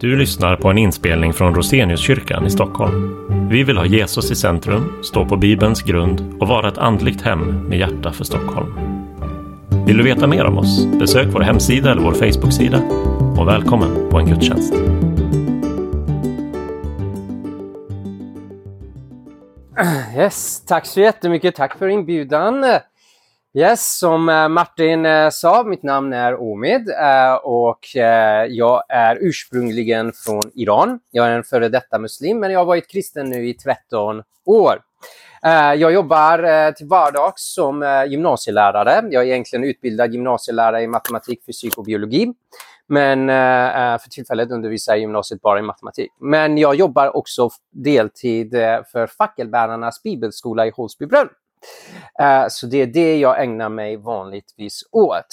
Du lyssnar på en inspelning från Roseniuskyrkan i Stockholm. Vi vill ha Jesus i centrum, stå på Bibelns grund och vara ett andligt hem med hjärta för Stockholm. Vill du veta mer om oss? Besök vår hemsida eller vår Facebooksida. Och välkommen på en gudstjänst. Yes, tack så jättemycket. Tack för inbjudan. Yes, som eh, Martin eh, sa, mitt namn är Omid eh, och jag är ursprungligen från Iran. Jag är en före detta muslim, men jag har varit kristen nu i 13 år. Jag jobbar till vardags som gymnasielärare. Jag är egentligen utbildad gymnasielärare i matematik, fysik och biologi. Men för tillfället undervisar jag i gymnasiet bara i matematik. Men jag jobbar också deltid för Fackelbärarnas bibelskola i Holsbybrunn. Eh, så det är det jag ägnar mig vanligtvis åt.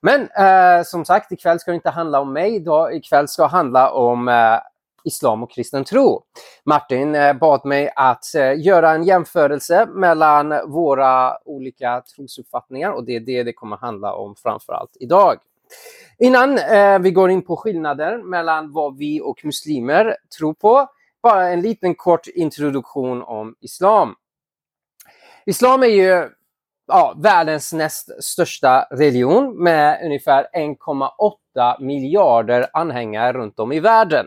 Men eh, som sagt, ikväll ska det inte handla om mig. idag Ikväll ska det handla om eh, islam och kristen tro. Martin bad mig att göra en jämförelse mellan våra olika trosuppfattningar och det är det det kommer handla om framförallt idag. Innan vi går in på skillnader mellan vad vi och muslimer tror på, bara en liten kort introduktion om islam. Islam är ju ja, världens näst största religion med ungefär 1,8 miljarder anhängare runt om i världen.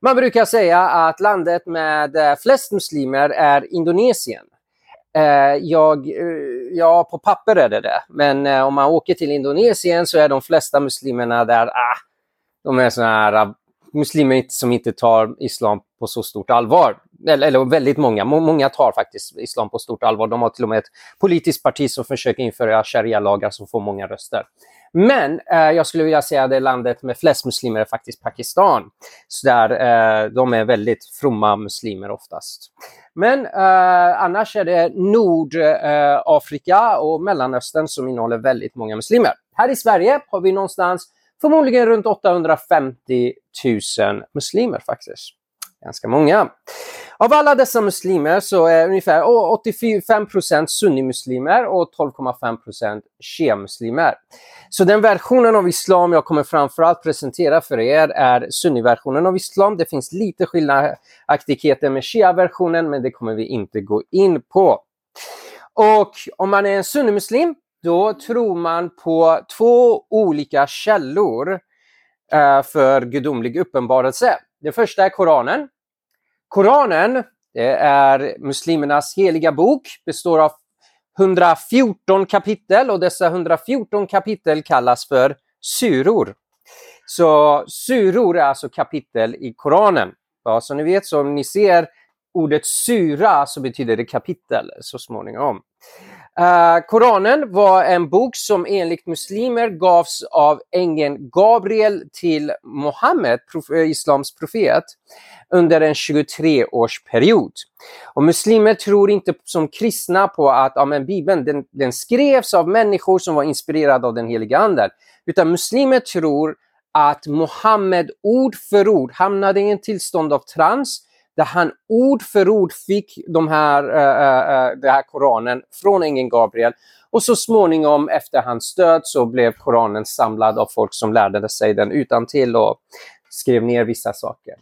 Man brukar säga att landet med eh, flest muslimer är Indonesien. Eh, jag, eh, ja, på papper är det det, men om man åker till Indonesien så är de flesta muslimerna där, ah, de är såna här ah, muslimer som inte tar islam på så stort allvar eller, eller väldigt många, många tar faktiskt islam på stort allvar. De har till och med ett politiskt parti som försöker införa sharia-lagar som får många röster. Men eh, jag skulle vilja säga att det landet med flest muslimer är faktiskt Pakistan. Så där, eh, de är väldigt fromma muslimer oftast. Men eh, annars är det Nordafrika eh, och Mellanöstern som innehåller väldigt många muslimer. Här i Sverige har vi någonstans förmodligen runt 850 000 muslimer faktiskt. Ganska många. Av alla dessa muslimer så är ungefär 85% sunnimuslimer och 12,5 shia-muslimer. Så den versionen av islam jag kommer framförallt presentera för er är sunniversionen av islam. Det finns lite skiljaktigheter med shia-versionen, men det kommer vi inte gå in på. Och om man är en sunnimuslim, då tror man på två olika källor eh, för gudomlig uppenbarelse. Det första är Koranen Koranen är muslimernas heliga bok, består av 114 kapitel och dessa 114 kapitel kallas för suror. Så suror är alltså kapitel i Koranen. Ja, som ni vet, så om ni ser ordet sura så betyder det kapitel så småningom. Uh, Koranen var en bok som enligt muslimer gavs av ängeln Gabriel till Muhammed, prof eh, islams profet, under en 23-årsperiod. Och muslimer tror inte som kristna på att ja, men Bibeln den, den skrevs av människor som var inspirerade av den heliga anden. Utan muslimer tror att Muhammed ord för ord hamnade i en tillstånd av trans där han ord för ord fick de här, eh, eh, eh, äh, äh, den här Koranen från ängeln Gabriel. Och så småningom efter hans död så blev Koranen samlad av folk som lärde sig den utan till och skrev ner vissa saker.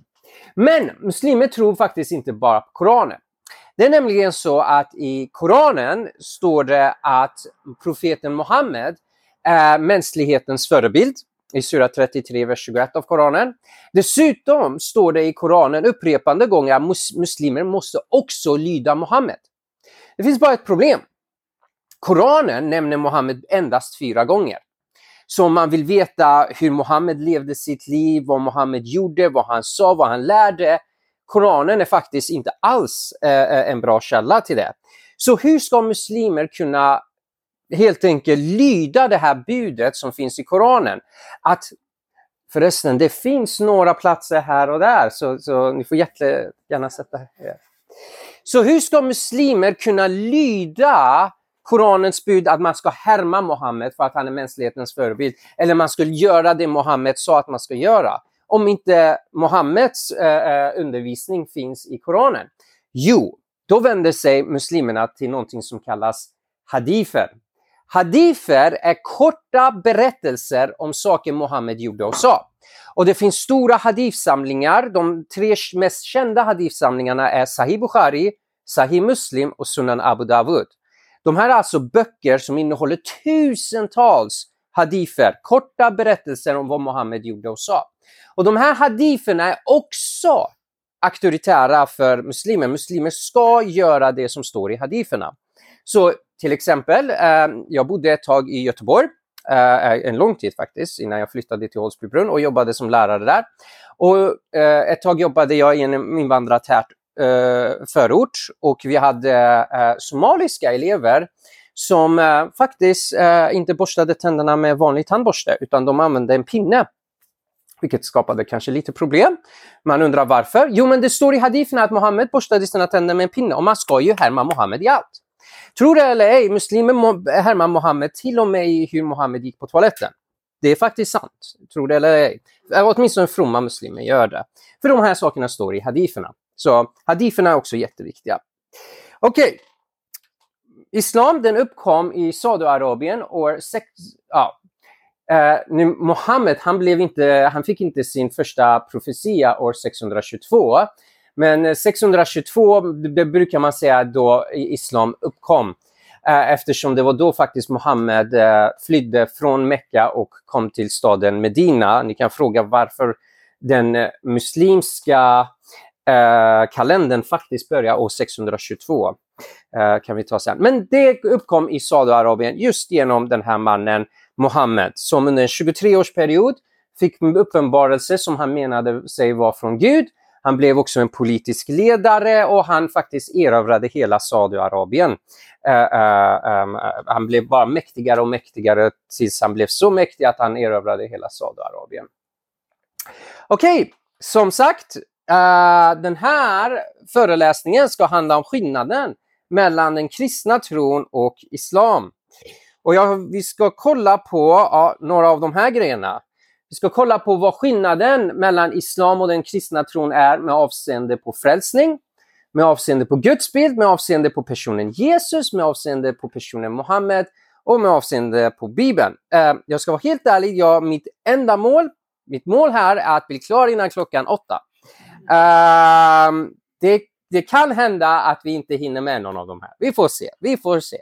Men muslimer tror faktiskt inte bara på Koranen. Det är nämligen så att i Koranen står det att profeten Muhammed är mänsklighetens förebild i Sura 33, vers 21 av Koranen. Dessutom står det i Koranen upprepande gånger att mus muslimer måste också lyda Muhammed. Det finns bara ett problem. Koranen nämner Muhammed endast fyra gånger. Så om man vill veta hur Muhammed levde sitt liv, vad Muhammed gjorde, vad han sa, vad han lärde. Koranen är faktiskt inte alls eh, eh en bra källa till det. Så hur ska muslimer kunna helt enkelt lyda det här budet som finns i Koranen. Att förresten, det finns några platser här och där, så, så ni får jättegärna sätta er. Så hur ska muslimer kunna lyda Koranens bud att man ska härma Mohammed för att han är mänsklighetens förebild, eller man skulle göra det Mohammed sa att man ska göra, om inte Mohammeds eh, eh undervisning finns i Koranen? Jo, då vänder sig muslimerna till någonting som kallas hadifer. Hadifer är korta berättelser om saker Mohammed gjorde och sa. Och det finns stora hadifsamlingar. De tre mest kända hadifsamlingarna är Sahih Bukhari, Sahih Muslim och Sunan Abu Dawud. De här är alltså böcker som innehåller tusentals hadifer, korta berättelser om vad Mohammed gjorde och sa. Och de här hadiferna är också auktoritära för muslimer. Muslimer ska göra det som står i hadiferna. Så till exempel, eh, jag bodde ett tag i Göteborg, eh, eh en lång tid faktiskt, innan jag flyttade till Hållsbybrunn och jobbade som lärare där. Och eh, ett tag jobbade jag i en invandrartät eh, förort och vi hade eh, somaliska elever som eh, faktiskt eh, inte borstade tänderna med vanlig tandborste utan de använde en pinne. Vilket skapade kanske lite problem. Man undrar varför? Jo, men det står i hadifen att Mohammed borstade sina tänder med en pinne och man ska ju härma Mohammed i allt. Tror det eller ej, muslimer härmar Mohammed till och med i hur Mohammed gick på toaletten. Det är faktiskt sant, tror det eller ej. Åtminstone fromma muslimer gör det. För de här sakerna står i hadiferna. Så hadiferna är också jätteviktiga. Okej. Okay. Islam den uppkom i Saudiarabien år 6... Ja. Eh, nu, Mohammed han, blev inte, han fick inte sin första profetia år 622. Men eh, 622 det brukar man säga då islam uppkom. Eh, eftersom det var då faktiskt Muhammed eh, flydde från Mekka och kom till staden Medina. Ni kan fråga varför den muslimska kalendern faktiskt börjar år 622. Kan vi ta sen. Men det uppkom i Saudiarabien just genom den här mannen Mohammed som under en 23-årsperiod fick uppenbarelse som han menade sig vara från Gud. Han blev också en politisk ledare och han faktiskt erövrade hela Saudiarabien. Uh, uh, um, han blev bara mäktigare och mäktigare tills han blev så mäktig att han erövrade hela Saudiarabien. Okej, okay, som sagt, Uh, den här föreläsningen ska handla om skillnaden mellan den kristna tron och islam. Och jag, vi ska kolla på ja, några av de här grejerna. Vi ska kolla på vad skillnaden mellan islam och den kristna tron är med avseende på frälsning, med avseende på Guds bild, med avseende på personen Jesus, med avseende på personen Muhammed och med avseende på Bibeln. Eh, jag ska vara helt ärlig, jag, mitt enda mål, mitt mål här är att bli klar innan klockan åtta. Ehm, det, det kan hända att vi inte hinner med någon av de här. Vi får se. Vi får se.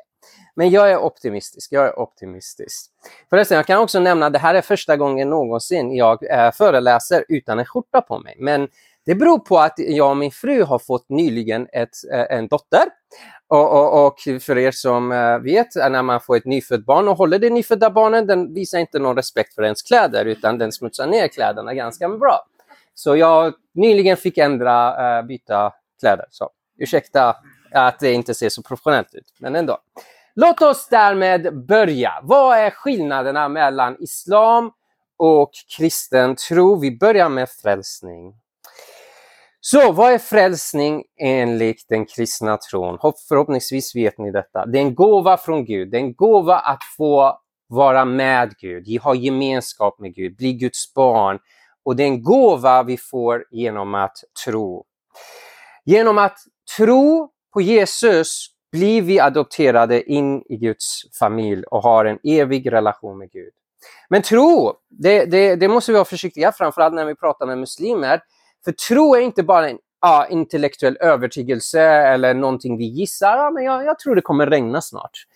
Men jag är optimistisk. Jag är optimistisk. Förresten, jag kan också nämna att det här är första gången någonsin jag eh, föreläser utan en skjorta på mig. Men det beror på att jag och min fru har fått nyligen ett, eh, en dotter. Och, och, och, för er som eh, vet, eh, när man får ett nyfött barn och håller det nyfödda barnet, den visar inte någon respekt för ens kläder utan den smutsar ner kläderna ganska bra. Så jag nyligen fick ändra, byta kläder. Så ursäkta att det inte ser så professionellt ut, men ändå. Låt oss därmed börja. Vad är skillnaderna mellan islam och kristen tro? Vi börjar med frälsning. Så vad är frälsning enligt den kristna tron? Förhoppningsvis vet ni detta. Det är en gåva från Gud. Det är en gåva att få vara med Gud, ha gemenskap med Gud, bli Guds barn, och det är en gåva vi får genom att tro. Genom att tro på Jesus blir vi adopterade in i Guds familj och har en evig relation med Gud. Men tro, det, det, det måste vi vara försiktiga framförallt när vi pratar med muslimer. För tro är inte bara en ja, intellektuell övertygelse eller någonting vi gissar. Ja, men jag, jag tror det kommer regna snart.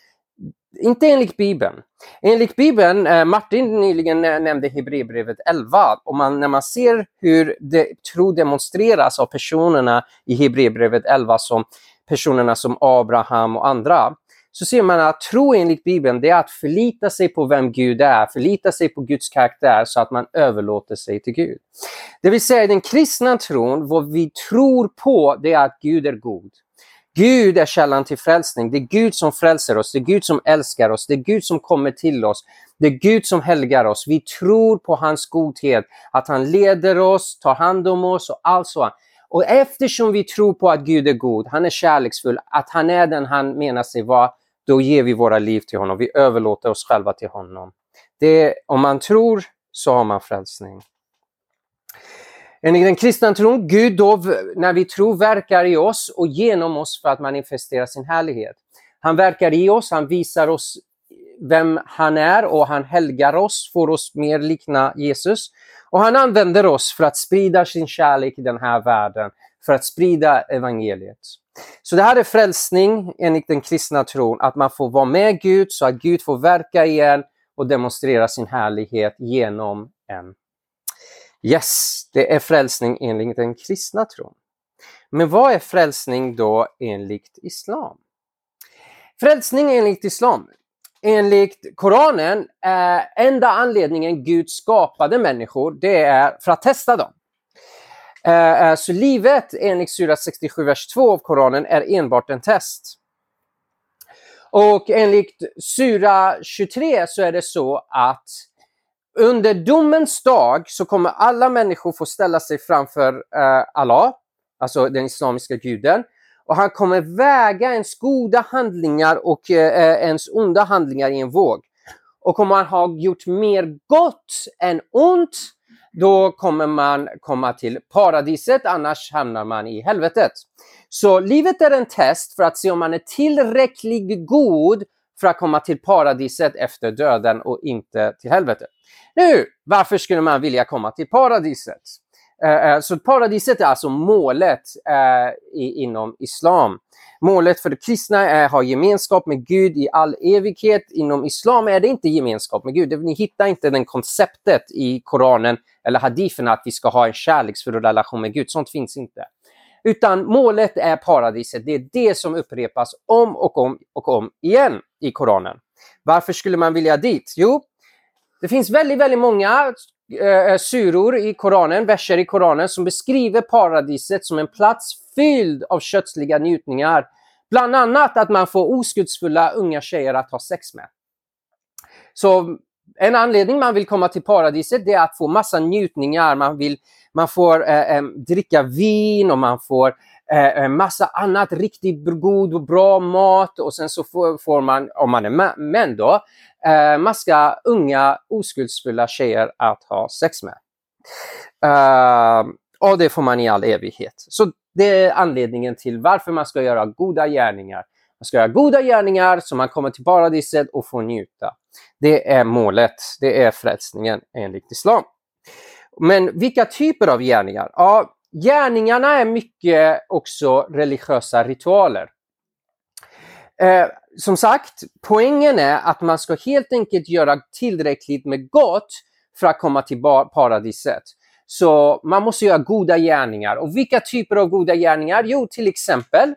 Inte enligt Bibeln. Enligt Bibeln, eh, Martin nyligen nämnde Hebreerbrevet 11, och man, när man ser hur det, tro demonstreras av personerna i Hebreerbrevet 11, som personerna som Abraham och andra, så ser man att tro enligt Bibeln, det är att förlita sig på vem Gud är, förlita sig på Guds karaktär så att man överlåter sig till Gud. Det vill säga den kristna tron, vad vi tror på, det är att Gud är god. Gud är källan till frälsning. Det är Gud som frälser oss. Det är Gud som älskar oss. Det är Gud som kommer till oss. Det är Gud som helgar oss. Vi tror på hans godhet, att han leder oss, tar hand om oss och allt sånt. Och eftersom vi tror på att Gud är god, han är kärleksfull, att han är den han menar sig vara, då ger vi våra liv till honom. Vi överlåter oss själva till honom. Det, om man tror så har man frälsning. Enligt den kristna tron, Gud då, när vi tror, verkar i oss och genom oss för att manifestera sin härlighet. Han verkar i oss, han visar oss vem han är och han helgar oss, får oss mer likna Jesus. Och han använder oss för att sprida sin kärlek i den här världen, för att sprida evangeliet. Så det här är frälsning enligt den kristna tron, att man får vara med Gud så att Gud får verka igen och demonstrera sin härlighet genom en. Yes, det är frälsning enligt den kristna tron. Men vad är frälsning då enligt islam? Frälsning enligt islam. Enligt Koranen eh, enda anledningen Gud skapade människor, det är för att testa dem. Eh, eh så livet enligt Sura 67, vers 2 av Koranen är enbart en test. Och enligt Sura 23 så är det så att under domens dag så kommer alla människor få ställa sig framför eh, Allah, alltså den islamiska guden. Och han kommer väga ens goda handlingar och eh, eh ens onda handlingar i en våg. Och om man har gjort mer gott än ont, då kommer man komma till paradiset, annars hamnar man i helvetet. Så livet är en test för att se om man är tillräckligt god för att komma till paradiset efter döden och inte till helvetet. Nu, varför skulle man vilja komma till paradiset? Eh, eh, så paradiset är alltså målet eh, inom islam. Målet för de kristna är att ha gemenskap med Gud i all evighet. Inom islam är det inte gemenskap med Gud. Ni hittar inte det konceptet i Koranen eller hadifen att vi ska ha en kärleksfull relation med Gud. Sånt finns inte. Utan målet är paradiset. Det är det som upprepas om och om och om igen i Koranen. Varför skulle man vilja dit? Jo, det finns väldigt, väldigt många Eh, eh, suror i Koranen, verser i Koranen som beskriver paradiset som en plats fylld av kötsliga njutningar. Bland annat att man får oskuldsfulla unga tjejer att ha sex med. Så en anledning man vill komma till paradiset det är att få massa njutningar. Man, vill, man får eh, eh, dricka vin och man får Eh, eh, massa annat riktigt god och bra mat och sen så får, får man, om man är män då, eh, massa unga oskuldsfulla tjejer att ha sex med. Eh, och det får man i all evighet. Så det är anledningen till varför man ska göra goda gärningar. Man ska göra goda gärningar så man kommer till paradiset och får njuta. Det är målet. Det är frälsningen enligt islam. Men vilka typer av gärningar? Ja, gärningarna är mycket också religiösa ritualer. Eh, som sagt, poängen är att man ska helt enkelt göra tillräckligt med gott för att komma till paradiset. Så man måste göra goda gärningar. Och vilka typer av goda gärningar? Jo, till exempel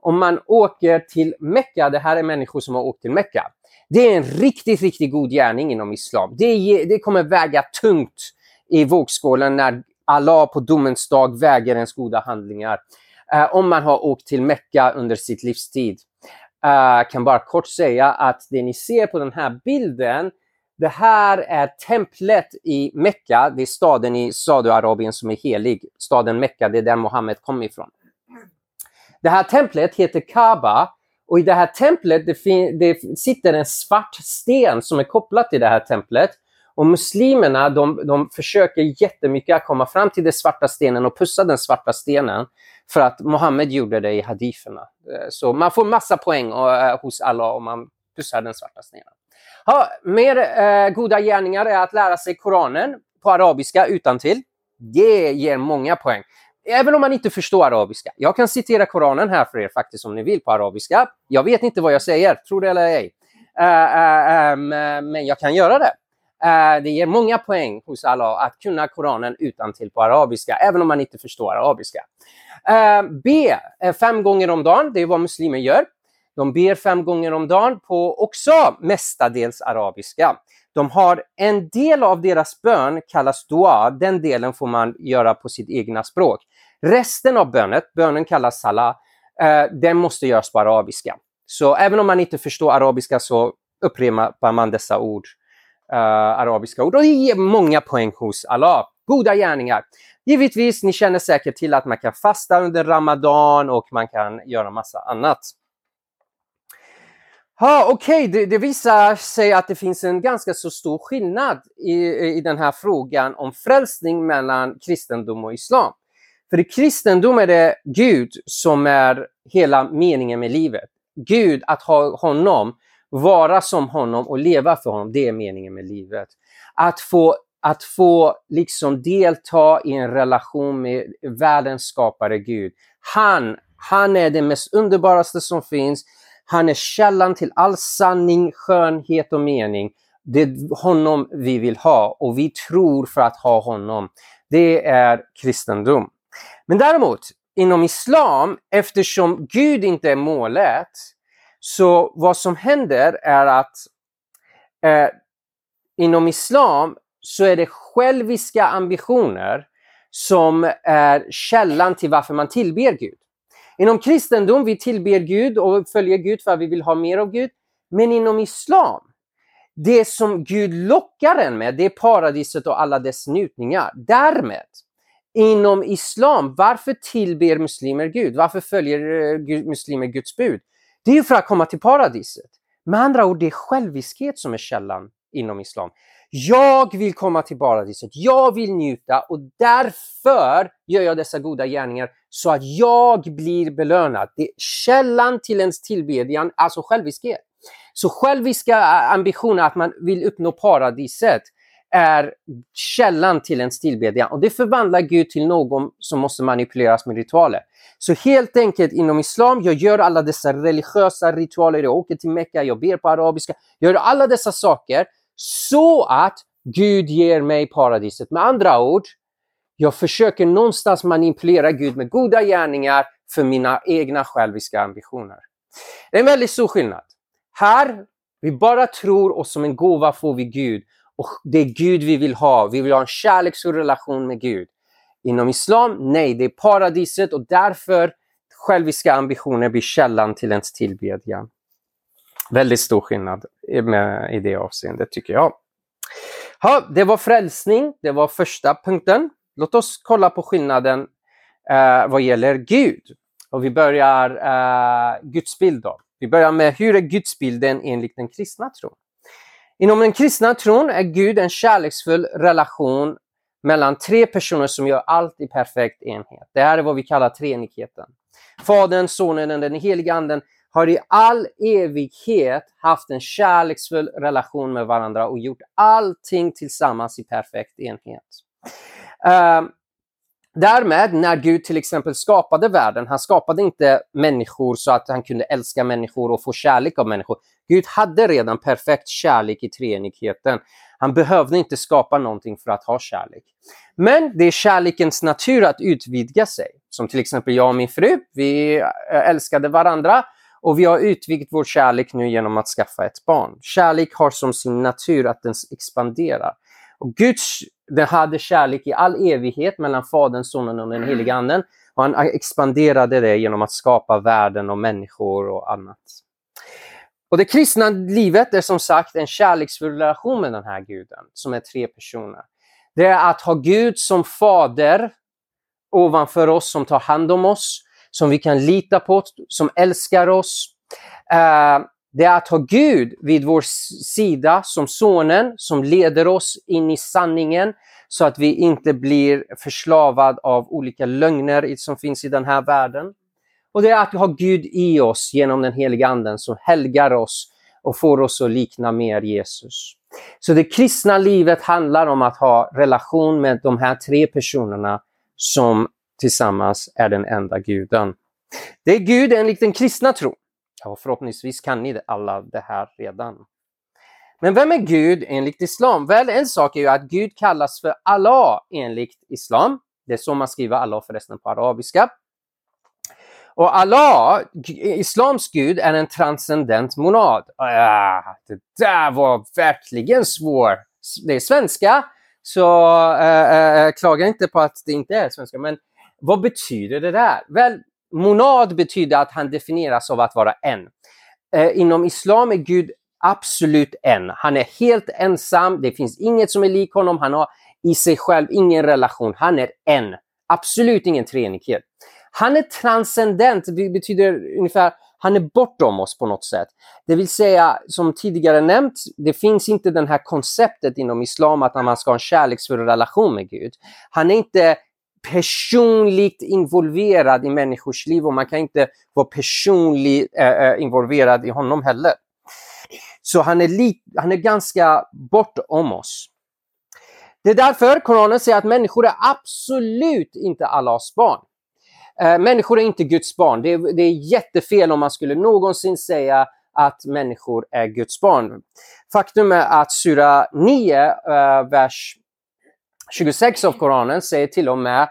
om man åker till Mecka, det här är människor som har åkt till Mecka. Det är en riktigt, riktigt god gärning inom islam. Det, det kommer väga tungt i vågskålen när Allah på domens dag väger ens goda handlingar. Uh, om man har åkt till Mecka under sitt livstid. Uh, kan bara kort säga att det ni ser på den här bilden, det här är templet i Mecka. Det är staden i Saudiarabien som är helig. Staden Mecka, det är där Mohammed kom ifrån. Det här templet heter Kaaba och i det här templet det, det sitter en svart sten som är kopplad till det här templet. Och muslimerna de, de försöker jättemycket att komma fram till den svarta stenen och pussa den svarta stenen för att Mohammed gjorde det i hadiferna. Eh, så man får massa poäng uh, hos Allah om man pussar den svarta stenen. Ha, mer eh, goda gärningar är att lära sig Koranen på arabiska utan till. Det ger många poäng. Även om man inte förstår arabiska. Jag kan citera Koranen här för er faktiskt om ni vill på arabiska. Jag vet inte vad jag säger, tro det eller ej. Uh, uh, um, men jag kan göra det. Eh, det ger många poäng hos Allah att kunna Koranen utan till på arabiska, även om man inte förstår arabiska. Eh, B, eh, fem gånger om dagen, det är vad muslimer gör. De ber fem gånger om dagen på också mestadels arabiska. De har en del av deras bön kallas dua. Den delen får man göra på sitt egna språk. Resten av bönet, bönen kallas salah, den måste göras på arabiska. Så även om man inte förstår arabiska så upprepar man dessa ord, uh, arabiska ord. Och det ger många poäng hos Allah. Goda gärningar. Givetvis, ni känner säkert till att man kan fasta under Ramadan och man kan göra massa annat. Ja, Okej, okay. det, det, visar sig att det finns en ganska så stor skillnad i, i den här frågan om frälsning mellan kristendom och islam. För i kristendom är det Gud som är hela meningen med livet. Gud, att ha honom vara som honom och leva för honom, det är meningen med livet. Att få, att få liksom delta i en relation med världens skapare Gud. Han, han är det mest underbaraste som finns. Han är källan till all sanning, skönhet och mening. Det är honom vi vill ha och vi tror för att ha honom. Det är kristendom. Men däremot, inom islam, eftersom Gud inte är målet, så vad som händer är att eh, inom islam så är det själviska ambitioner som är källan till varför man tillber Gud. Inom kristendom vi tillber Gud och följer Gud för att vi vill ha mer av Gud. Men inom islam, det som Gud lockar en med, det är paradiset och alla dess njutningar. Därmed, inom islam, varför tillber muslimer Gud? Varför följer eh, muslimer Guds bud? Det är för att komma till paradiset. Med andra ord, det är själviskhet som är källan inom islam. Jag vill komma till paradiset, jag vill njuta och därför gör jag dessa goda gärningar så att jag blir belönad. Det är källan till ens tillbedjan, alltså själviskhet. Så själviska ambitioner att man vill uppnå paradiset är källan till en stillbedjan och det förvandlar Gud till någon som måste manipuleras med ritualer. Så helt enkelt inom islam, jag gör alla dessa religiösa ritualer, jag åker till Mecka, jag ber på arabiska, jag gör alla dessa saker så att Gud ger mig paradiset. Med andra ord, jag försöker någonstans manipulera Gud med goda gärningar för mina egna själviska ambitioner. Det är en väldigt stor skillnad. Här, vi bara tror och som en gåva får vi Gud. Och det är Gud vi vill ha. Vi vill ha en kärleksfull relation med Gud. Inom Islam, nej, det är paradiset och därför själviska ambitioner blir källan till ens tillbedjan. Väldigt stor skillnad i det avseendet tycker jag. Ja, det var frälsning, det var första punkten. Låt oss kolla på skillnaden eh, vad gäller Gud. Och vi börjar eh, gudsbild då. Vi börjar med hur är gudsbilden enligt den kristna tron? Inom den kristna tron är Gud en kärleksfull relation mellan tre personer som gör allt i perfekt enhet. Det här är vad vi kallar treenigheten. Fadern, Sonen och den helige Anden har i all evighet haft en kärleksfull relation med varandra och gjort allting tillsammans i perfekt enhet. Uh, därmed, när Gud till exempel skapade världen, han skapade inte människor så att han kunde älska människor och få kärlek av människor. Gud hade redan perfekt kärlek i treenigheten. Han behövde inte skapa någonting för att ha kärlek. Men det är kärlekens natur att utvidga sig. Som till exempel jag och min fru, vi älskade varandra och vi har utvidgat vår kärlek nu genom att skaffa ett barn. Kärlek har som sin natur att den expanderar. Och Guds den hade kärlek i all evighet mellan Fadern, Sonen och den helige Anden. Och han expanderade det genom att skapa världen och människor och annat. Och det kristna livet är som sagt en kärleksfull relation med den här guden, som är tre personer. Det är att ha Gud som fader ovanför oss, som tar hand om oss, som vi kan lita på, som älskar oss. Uh, det är att ha Gud vid vår sida som sonen som leder oss in i sanningen så att vi inte blir förslavad av olika lögner som finns i den här världen. Och det är att ha Gud i oss genom den heliga anden som helgar oss och får oss att likna mer Jesus. Så det kristna livet handlar om att ha relation med de här tre personerna som tillsammans är den enda guden. Det är Gud enligt den kristna tron. Ja, förhoppningsvis kan ni alla det här redan. Men vem är Gud enligt islam? Väl, en sak är ju att Gud kallas för Allah enligt islam. Det är så man skriver Allah förresten på arabiska. Och Allah, islams gud, är en transcendent monad. Ah, det där var verkligen svårt. Det är svenska, så äh, äh, klaga inte på att det inte är svenska. Men vad betyder det där? Väl, monad betyder att han definieras av att vara en. Eh, inom islam är Gud absolut en. Han är helt ensam, det finns inget som är lik honom, han har i sig själv ingen relation, han är en. Absolut ingen treenighet. Han är transcendent, det betyder ungefär han är bortom oss på något sätt. Det vill säga, som tidigare nämnt, det finns inte det här konceptet inom islam att man ska ha en kärleksfull relation med Gud. Han är inte personligt involverad i människors liv och man kan inte vara personligt eh, eh, involverad i honom heller. Så han är, li, han är ganska bortom oss. Det är därför Koranen säger att människor är absolut inte Allahs barn. Eh, människor är inte Guds barn. Det är, det är jättefel om man skulle någonsin säga att människor är Guds barn. Faktum är att Sura 9, eh, vers 26 av Koranen säger till och med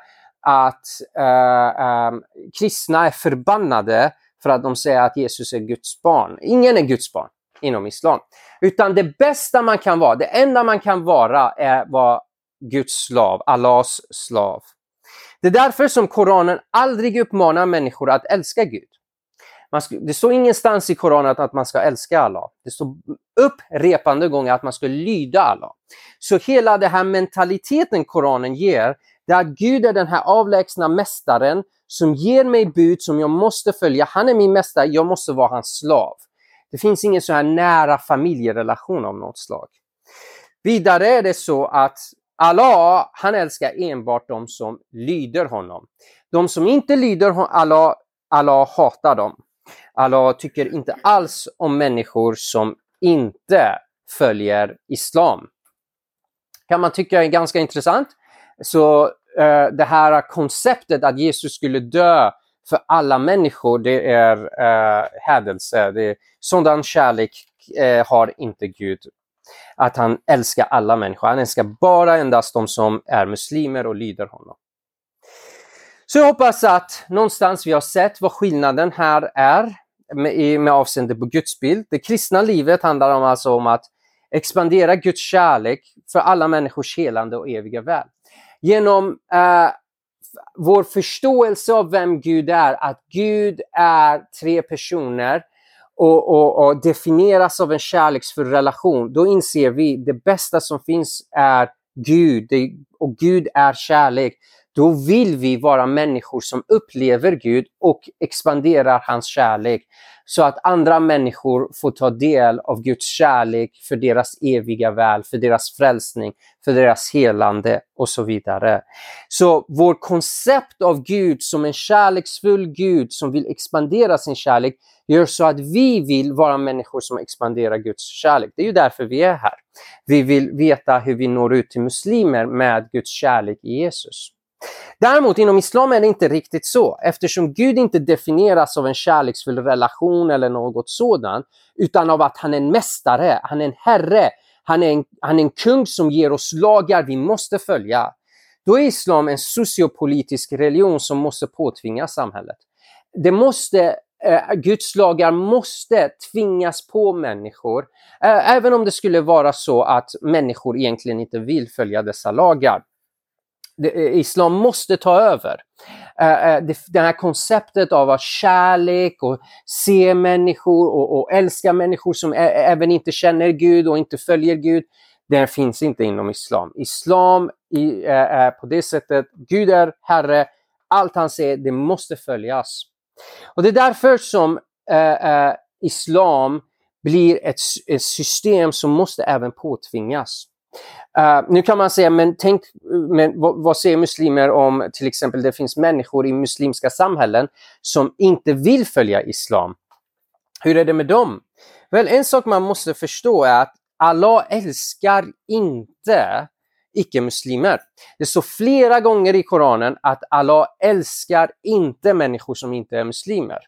att uh, um, kristna är förbannade för att de säger att Jesus är Guds barn. Ingen är Guds barn inom islam. Utan det bästa man kan vara, det enda man kan vara är vara Guds slav, Allahs slav. Det är därför som Koranen aldrig uppmanar människor att älska Gud. Ska, det står ingenstans i Koranen att, man ska älska Allah. Det står upprepande gånger att man ska lyda Allah. Så hela den här mentaliteten Koranen ger, det är att Gud är den här avlägsna mästaren som ger mig bud som jag måste följa. Han är min mästare, jag måste vara hans slav. Det finns ingen så här nära familjerelation av något slag. Vidare är det så att Allah, han älskar enbart de som lyder honom. De som inte lyder Allah, Allah hatar dem. Allah tycker inte alls om människor som inte följer islam. Kan man tycka är ganska intressant. Så uh, det här konceptet att Jesus skulle dö för alla människor, det är uh, hädelse. Det, sådan kärlek uh, har inte Gud. Att han älskar alla människor. Han älskar bara endast de som är muslimer och lyder honom. Så jag hoppas att någonstans vi har sett vad skillnaden här är med, med avseende på Guds bild. Det kristna livet handlar om, alltså om att expandera Guds kärlek för alla människors helande och eviga väl. Genom eh, vår förståelse av vem Gud är, att Gud är tre personer och, och, och definieras av en kärleksfull relation, då inser vi att det bästa som finns är Gud och Gud är kärlek då vill vi vara människor som upplever Gud och expanderar hans kärlek så att andra människor får ta del av Guds kärlek för deras eviga väl, för deras frälsning, för deras helande och så vidare. Så vårt koncept av Gud som en kärleksfull Gud som vill expandera sin kärlek gör så att vi vill vara människor som expanderar Guds kärlek. Det är ju därför vi är här. Vi vill veta hur vi når ut till muslimer med Guds kärlek i Jesus. Däremot inom islam är det inte riktigt så eftersom Gud inte definieras av en kärleksfull relation eller något sådant utan av att han är en mästare, han är en herre, han är en, han är en kung som ger oss lagar vi måste följa. Då är islam en sociopolitisk religion som måste påtvinga samhället. Det måste eh, Guds lagar måste tvingas på människor, eh, även om det skulle vara så att människor egentligen inte vill följa dessa lagar. Eh, islam måste ta över. Eh, eh, det, här konceptet av att kärlek och se människor och, och älska människor som även inte känner Gud och inte följer Gud, det finns inte inom islam. Islam är på det sättet, Gud är Herre, allt han säger, det måste följas. Och det är därför som islam blir ett, ett system som måste även påtvingas. Uh, nu kan man säga, men tänk, men vad, vad säger muslimer om till exempel det finns människor i muslimska samhällen som inte vill följa islam? Hur är det med dem? Väl, en sak man måste förstå är att Allah älskar inte icke-muslimer. Det står flera gånger i Koranen att Allah älskar inte människor som inte är muslimer.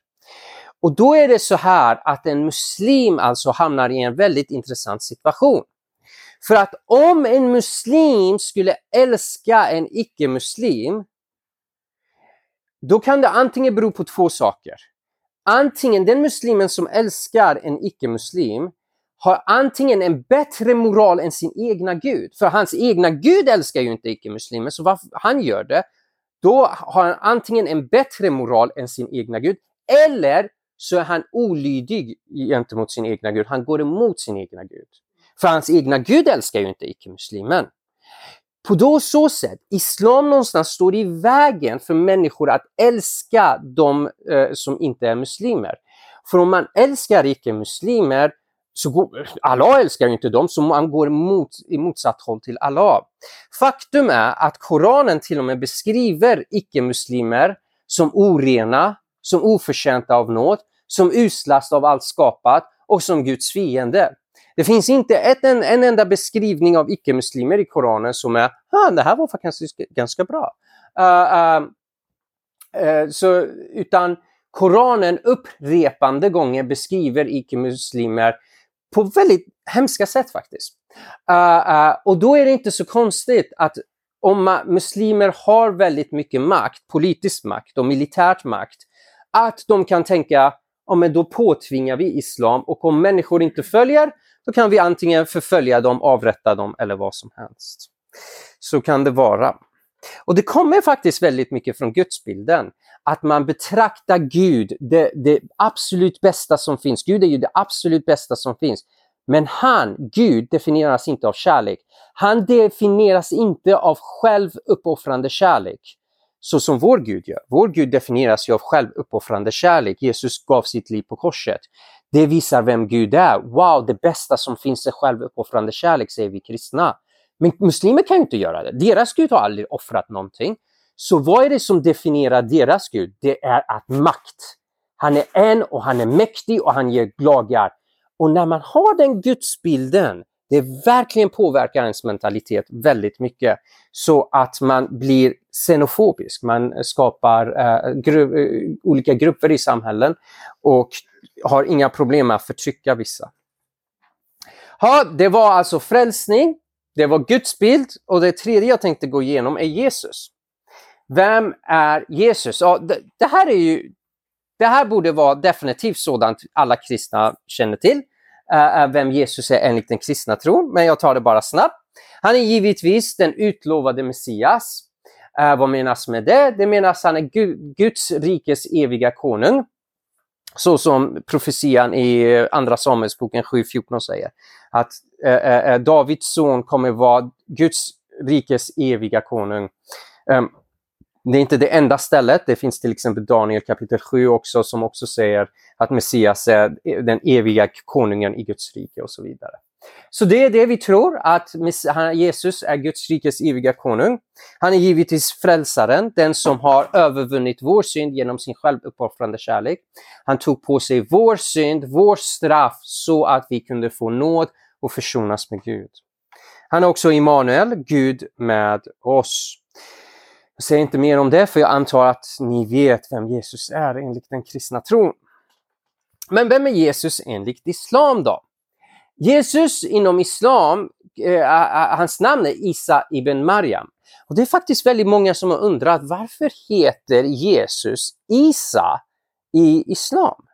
Och då är det så här att en muslim alltså hamnar i en väldigt intressant situation. För att om en muslim skulle älska en icke-muslim, då kan det antingen bero på två saker. Antingen den muslimen som älskar en icke-muslim har antingen en bättre moral än sin egna gud, för hans egna gud älskar ju inte icke-muslimer, så varför han gör det, då har han antingen en bättre moral än sin egna gud, eller så är han olydig gentemot sin egna gud, han går emot sin egna gud. För hans egna gud älskar ju inte icke-muslimen. På då så sätt, islam någonstans står i vägen för människor att älska de eh, som inte är muslimer. För om man älskar icke-muslimer, så går, Allah älskar ju inte dem, så man går mot, i motsatt håll till Allah. Faktum är att Koranen till och med beskriver icke-muslimer som orena, som oförtjänta av nåd, som uslast av allt skapat och som Guds fiende. Det finns inte ett, en, en enda beskrivning av icke-muslimer i Koranen som är ah, det här var faktiskt ganska bra. Uh, uh, så, utan Koranen upprepande gånger beskriver icke-muslimer på väldigt hemska sätt faktiskt. Eh, och då är det inte så konstigt att om muslimer har väldigt mycket makt, politisk makt och militärt makt, att de kan tänka ja, men då påtvingar vi islam och om människor inte följer, då kan vi antingen förfölja dem, avrätta dem eller vad som helst. Så kan det vara. Och det kommer faktiskt väldigt mycket från gudsbilden. Att man betraktar Gud, det, det absolut bästa som finns. Gud är ju det absolut bästa som finns. Men han, Gud, definieras inte av kärlek. Han definieras inte av självuppoffrande kärlek så som vår Gud gör. Vår Gud definieras ju av självuppoffrande kärlek. Jesus gav sitt liv på korset. Det visar vem Gud är. Wow, det bästa som finns är självuppoffrande kärlek, säger vi kristna. Men muslimer kan ju inte göra det. Deras Gud har aldrig offrat någonting. Så vad är det som definierar deras Gud? Det är att makt. Han är en och han är mäktig och han ger lagar. Och när man har den gudsbilden, det verkligen påverkar ens mentalitet väldigt mycket. Så att man blir xenofobisk, man skapar uh, gru uh, olika grupper i samhällen och har inga problem med att förtrycka vissa. Ha, det var alltså frälsning, det var Guds bild och det tredje jag tänkte gå igenom är Jesus. Vem är Jesus? Ja, det, det här är ju det här borde vara definitivt sådant alla kristna känner till, uh, vem Jesus är enligt den kristna tron, men jag tar det bara snabbt. Han är givetvis den utlovade Messias. Uh, vad menas med det? Det menas att han är Guds rikes eviga konung. Så som profetian i Andra Samuelsboken 7.14 säger. Att eh, eh, eh, Davids son kommer vara Guds rikes eviga konung. Um, det är inte det enda stället. Det finns till exempel Daniel kapitel 7 också som också säger att Messias är den eviga konungen i Guds rike och så vidare. Så det är det vi tror, att Jesus är Guds rikes eviga konung. Han är givetvis frälsaren, den som har övervunnit vår synd genom sin självuppoffrande kärlek. Han tog på sig vår synd, vår straff, så att vi kunde få nåd och försonas med Gud. Han är också Immanuel, Gud med oss. Jag säger inte mer om det, för jag antar att ni vet vem Jesus är enligt den kristna tron. Men vem är Jesus enligt islam då? Jesus inom islam, eh, hans namn är Isa ibn Maryam. Och det är faktiskt väldigt många som har undrat varför heter Jesus Isa i islam?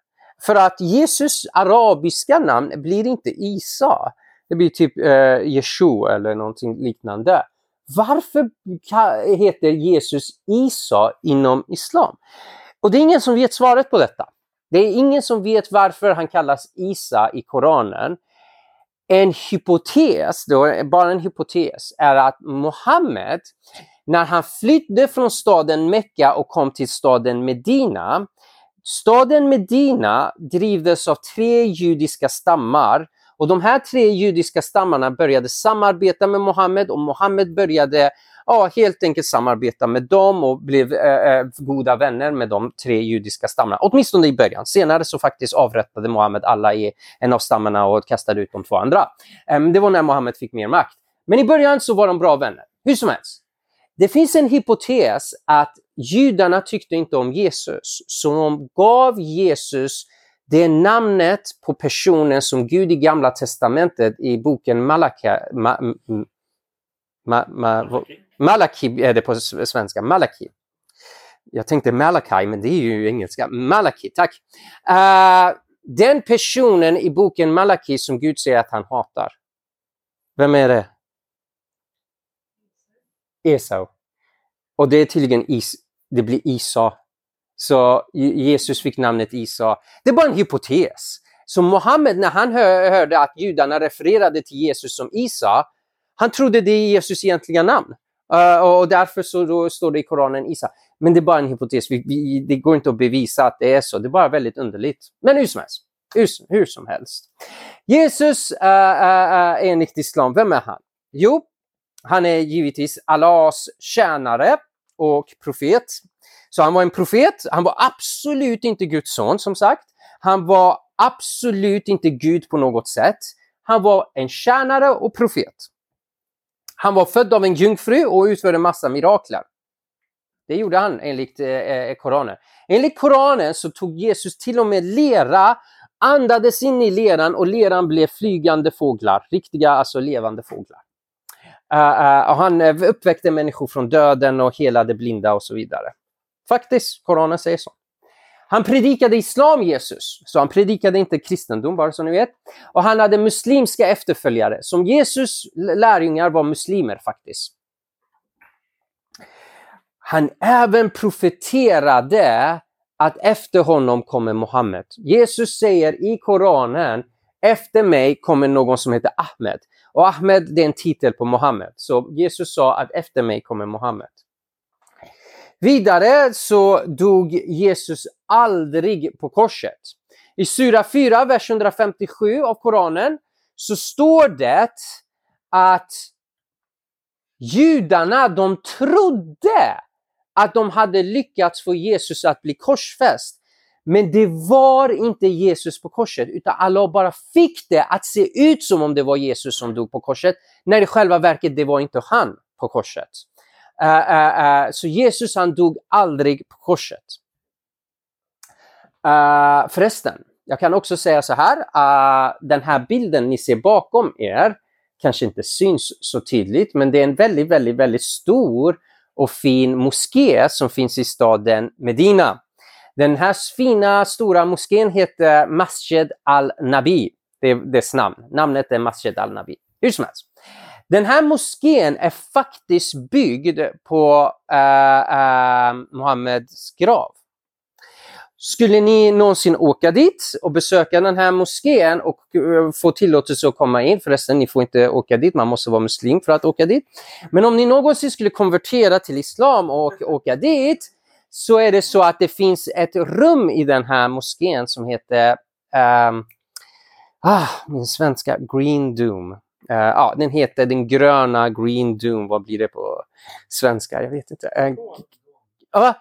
För att Jesus arabiska namn blir inte Isa. Det blir typ eh, Yeshua eller någonting liknande. Varför heter Jesus Isa inom islam? Och det är ingen som vet svaret på detta. Det är ingen som vet varför han kallas Isa i Koranen. En hypotes, då, bara en hypotes, är att Muhammed, när han flydde från staden Mekka och kom till staden Medina, staden Medina drivdes av tre judiska stammar och de här tre judiska stammarna började samarbeta med Mohammed och Mohammed började ja, helt enkelt samarbeta med dem och blev eh, eh, goda vänner med de tre judiska stammarna. Åtminstone i början. Senare så faktiskt avrättade Mohammed alla i en av stammarna och kastade ut de två andra. Eh, det var när Mohammed fick mer makt. Men i början så var de bra vänner. Hur som helst. Det finns en hypotes att judarna tyckte inte om Jesus, så de gav Jesus det namnet på personen som Gud i Gamla Testamentet i boken Malaka ma, ma, ma, Malaki är det på svenska, Malaki. Jag tänkte Malakai, men det är ju engelska. Malaki, tack. Uh, den personen i boken Malaki som Gud säger att han hatar. Vem är det? Esau. Och det är tydligen Is det blir Isa så Jesus fick namnet Isa. Det är bara en hypotes. Så Mohammed, när han hörde att judarna refererade till Jesus som Isa, han trodde det är Jesus egentliga namn. Uh, och därför så står det i Koranen Isa. Men det är bara en hypotes. Vi, vi, det går inte att bevisa att det är så. Det är bara väldigt underligt. Men hur som helst. Hur, hur som helst. Jesus uh, uh, enligt islam, vem är han? Jo, han är givetvis Allahs tjänare och profet. Så han var en profet, han var absolut inte Guds son som sagt. Han var absolut inte Gud på något sätt. Han var en tjänare och profet. Han var född av en jungfru och utförde massa mirakler. Det gjorde han enligt eh, eh, Koranen. Enligt Koranen så tog Jesus till och med lera, andades in i leran och leran blev flygande fåglar, riktiga alltså levande fåglar. Uh, uh, och han uppväckte människor från döden och helade blinda och så vidare. Faktiskt, Koranen säger så. Han predikade islam, Jesus, så han predikade inte kristendom, bara så ni vet. Och han hade muslimska efterföljare. Som Jesus lärjungar var muslimer faktiskt. Han även profeterade att efter honom kommer Muhammed. Jesus säger i Koranen, efter mig kommer någon som heter Ahmed. Och Ahmed det är en titel på Muhammed. Så Jesus sa att efter mig kommer Muhammed. Vidare så dog Jesus aldrig på korset. I Sura 4, vers 157 av Koranen så står det att judarna de trodde att de hade lyckats få Jesus att bli korsfäst. Men det var inte Jesus på korset, utan Allah bara fick det att se ut som om det var Jesus som dog på korset, när i själva verket det var inte han på korset. Uh, uh, så Jesus han dog aldrig på korset. Uh, förresten, jag kan också säga så här, den här bilden ni ser bakom er kanske inte syns så tydligt, men det är en väldigt, väldigt, väldigt stor och fin moské som finns i staden Medina. Den här fina stora moskén heter Masjid al-Nabi. Det är dess namn. Namnet är Masjid al-Nabi. Hur som helst. Den här moskén är faktiskt byggd på eh, eh, uh, uh, Muhammeds grav. Skulle ni någonsin åka dit och besöka den här moskén och uh, få tillåtelse att komma in, förresten ni får inte åka dit, man måste vara muslim för att åka dit. Men om ni någonsin skulle konvertera till islam och åka dit så är det så att det finns ett rum i den här moskén som heter um, ah, min svenska Green Doom. Uh, ja, den heter den gröna Green Doom. Vad blir det på svenska? Jag vet inte. Uh, uh,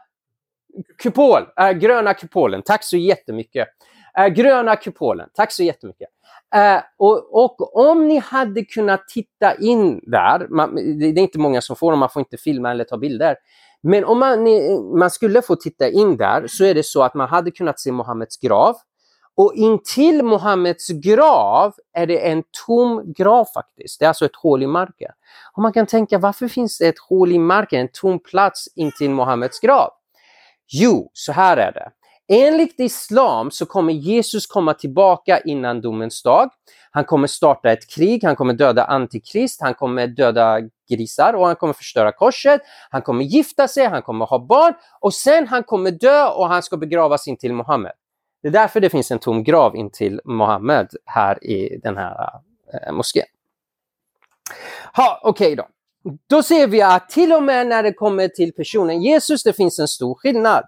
kupol, uh, gröna kupolen. Tack så jättemycket. Uh, gröna kupolen. Tack så jättemycket. Uh, och, och om ni hade kunnat titta in där, man, det är inte många som får dem, man får inte filma eller ta bilder. Men om man, man skulle få titta in där så är det så att man hade kunnat se Mohammeds grav. Och intill Mohammeds grav är det en tom grav faktiskt. Det är alltså ett hål i marken. Och man kan tänka, varför finns det ett hål i marken, en tom plats intill Mohammeds grav? Jo, så här är det. Enligt islam så kommer Jesus komma tillbaka innan domens dag. Han kommer starta ett krig, han kommer döda antikrist, han kommer döda grisar och han kommer förstöra korset. Han kommer gifta sig, han kommer ha barn och sen han kommer dö och han ska begravas in till Muhammed. Det är därför det finns en tom grav in till Muhammed här i den här eh, moskén. Ha, Okej okay då. Då ser vi att till och med när det kommer till personen Jesus, det finns en stor skillnad.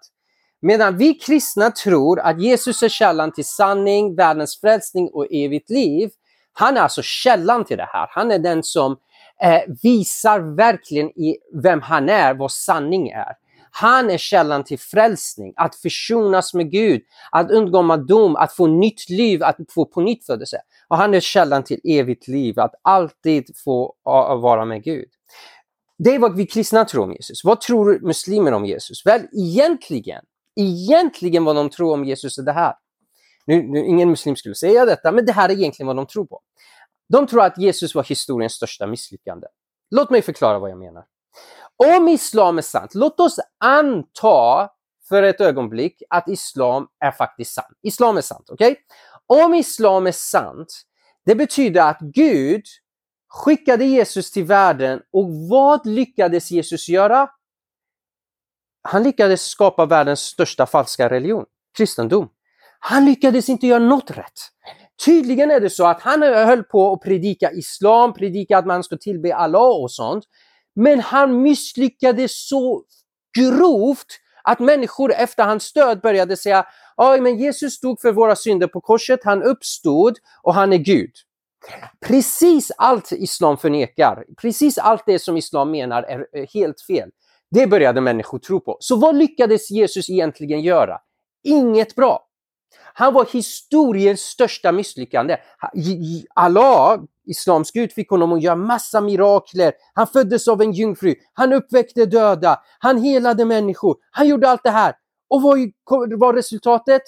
Medan vi kristna tror att Jesus är källan till sanning, världens frälsning och evigt liv. Han är alltså källan till det här. Han är den som eh, visar verkligen i vem han är, vad sanning är. Han är källan till frälsning, att försonas med Gud, att undgå dom, att få nytt liv, att få på nytt födelse. Och han är källan till evigt liv, att alltid få vara med Gud. Det är vad vi kristna tror om Jesus. Vad tror muslimer om Jesus? Väl, egentligen, egentligen vad de tror om Jesus är det här. Nu, nu, ingen muslim skulle säga detta, men det här är egentligen vad de tror på. De tror att Jesus var historiens största misslyckande. Låt mig förklara vad jag menar. Om islam är sant, låt oss anta för ett ögonblick att islam är faktiskt sant. Islam är sant, okej? Okay? Om islam är sant, det betyder att Gud skickade Jesus till världen och vad lyckades Jesus göra? Han lyckades skapa världens största falska religion, kristendom. Han lyckades inte göra något rätt. Tydligen är det så att han höll på att predika islam, predika att man ska tillbe Allah och sånt. Men han misslyckades så grovt att människor efter hans död började säga Aj, men Jesus dog för våra synder på korset, han uppstod och han är Gud. Precis allt islam förnekar, precis allt det som islam menar är eh, helt fel. Det började människor tro på. Så vad lyckades Jesus egentligen göra? Inget bra. Han var historiens största misslyckande. Allah, islams gud, fick honom att göra massa mirakler. Han föddes av en jungfru, han uppväckte döda, han helade människor, han gjorde allt det här. Och vad var resultatet?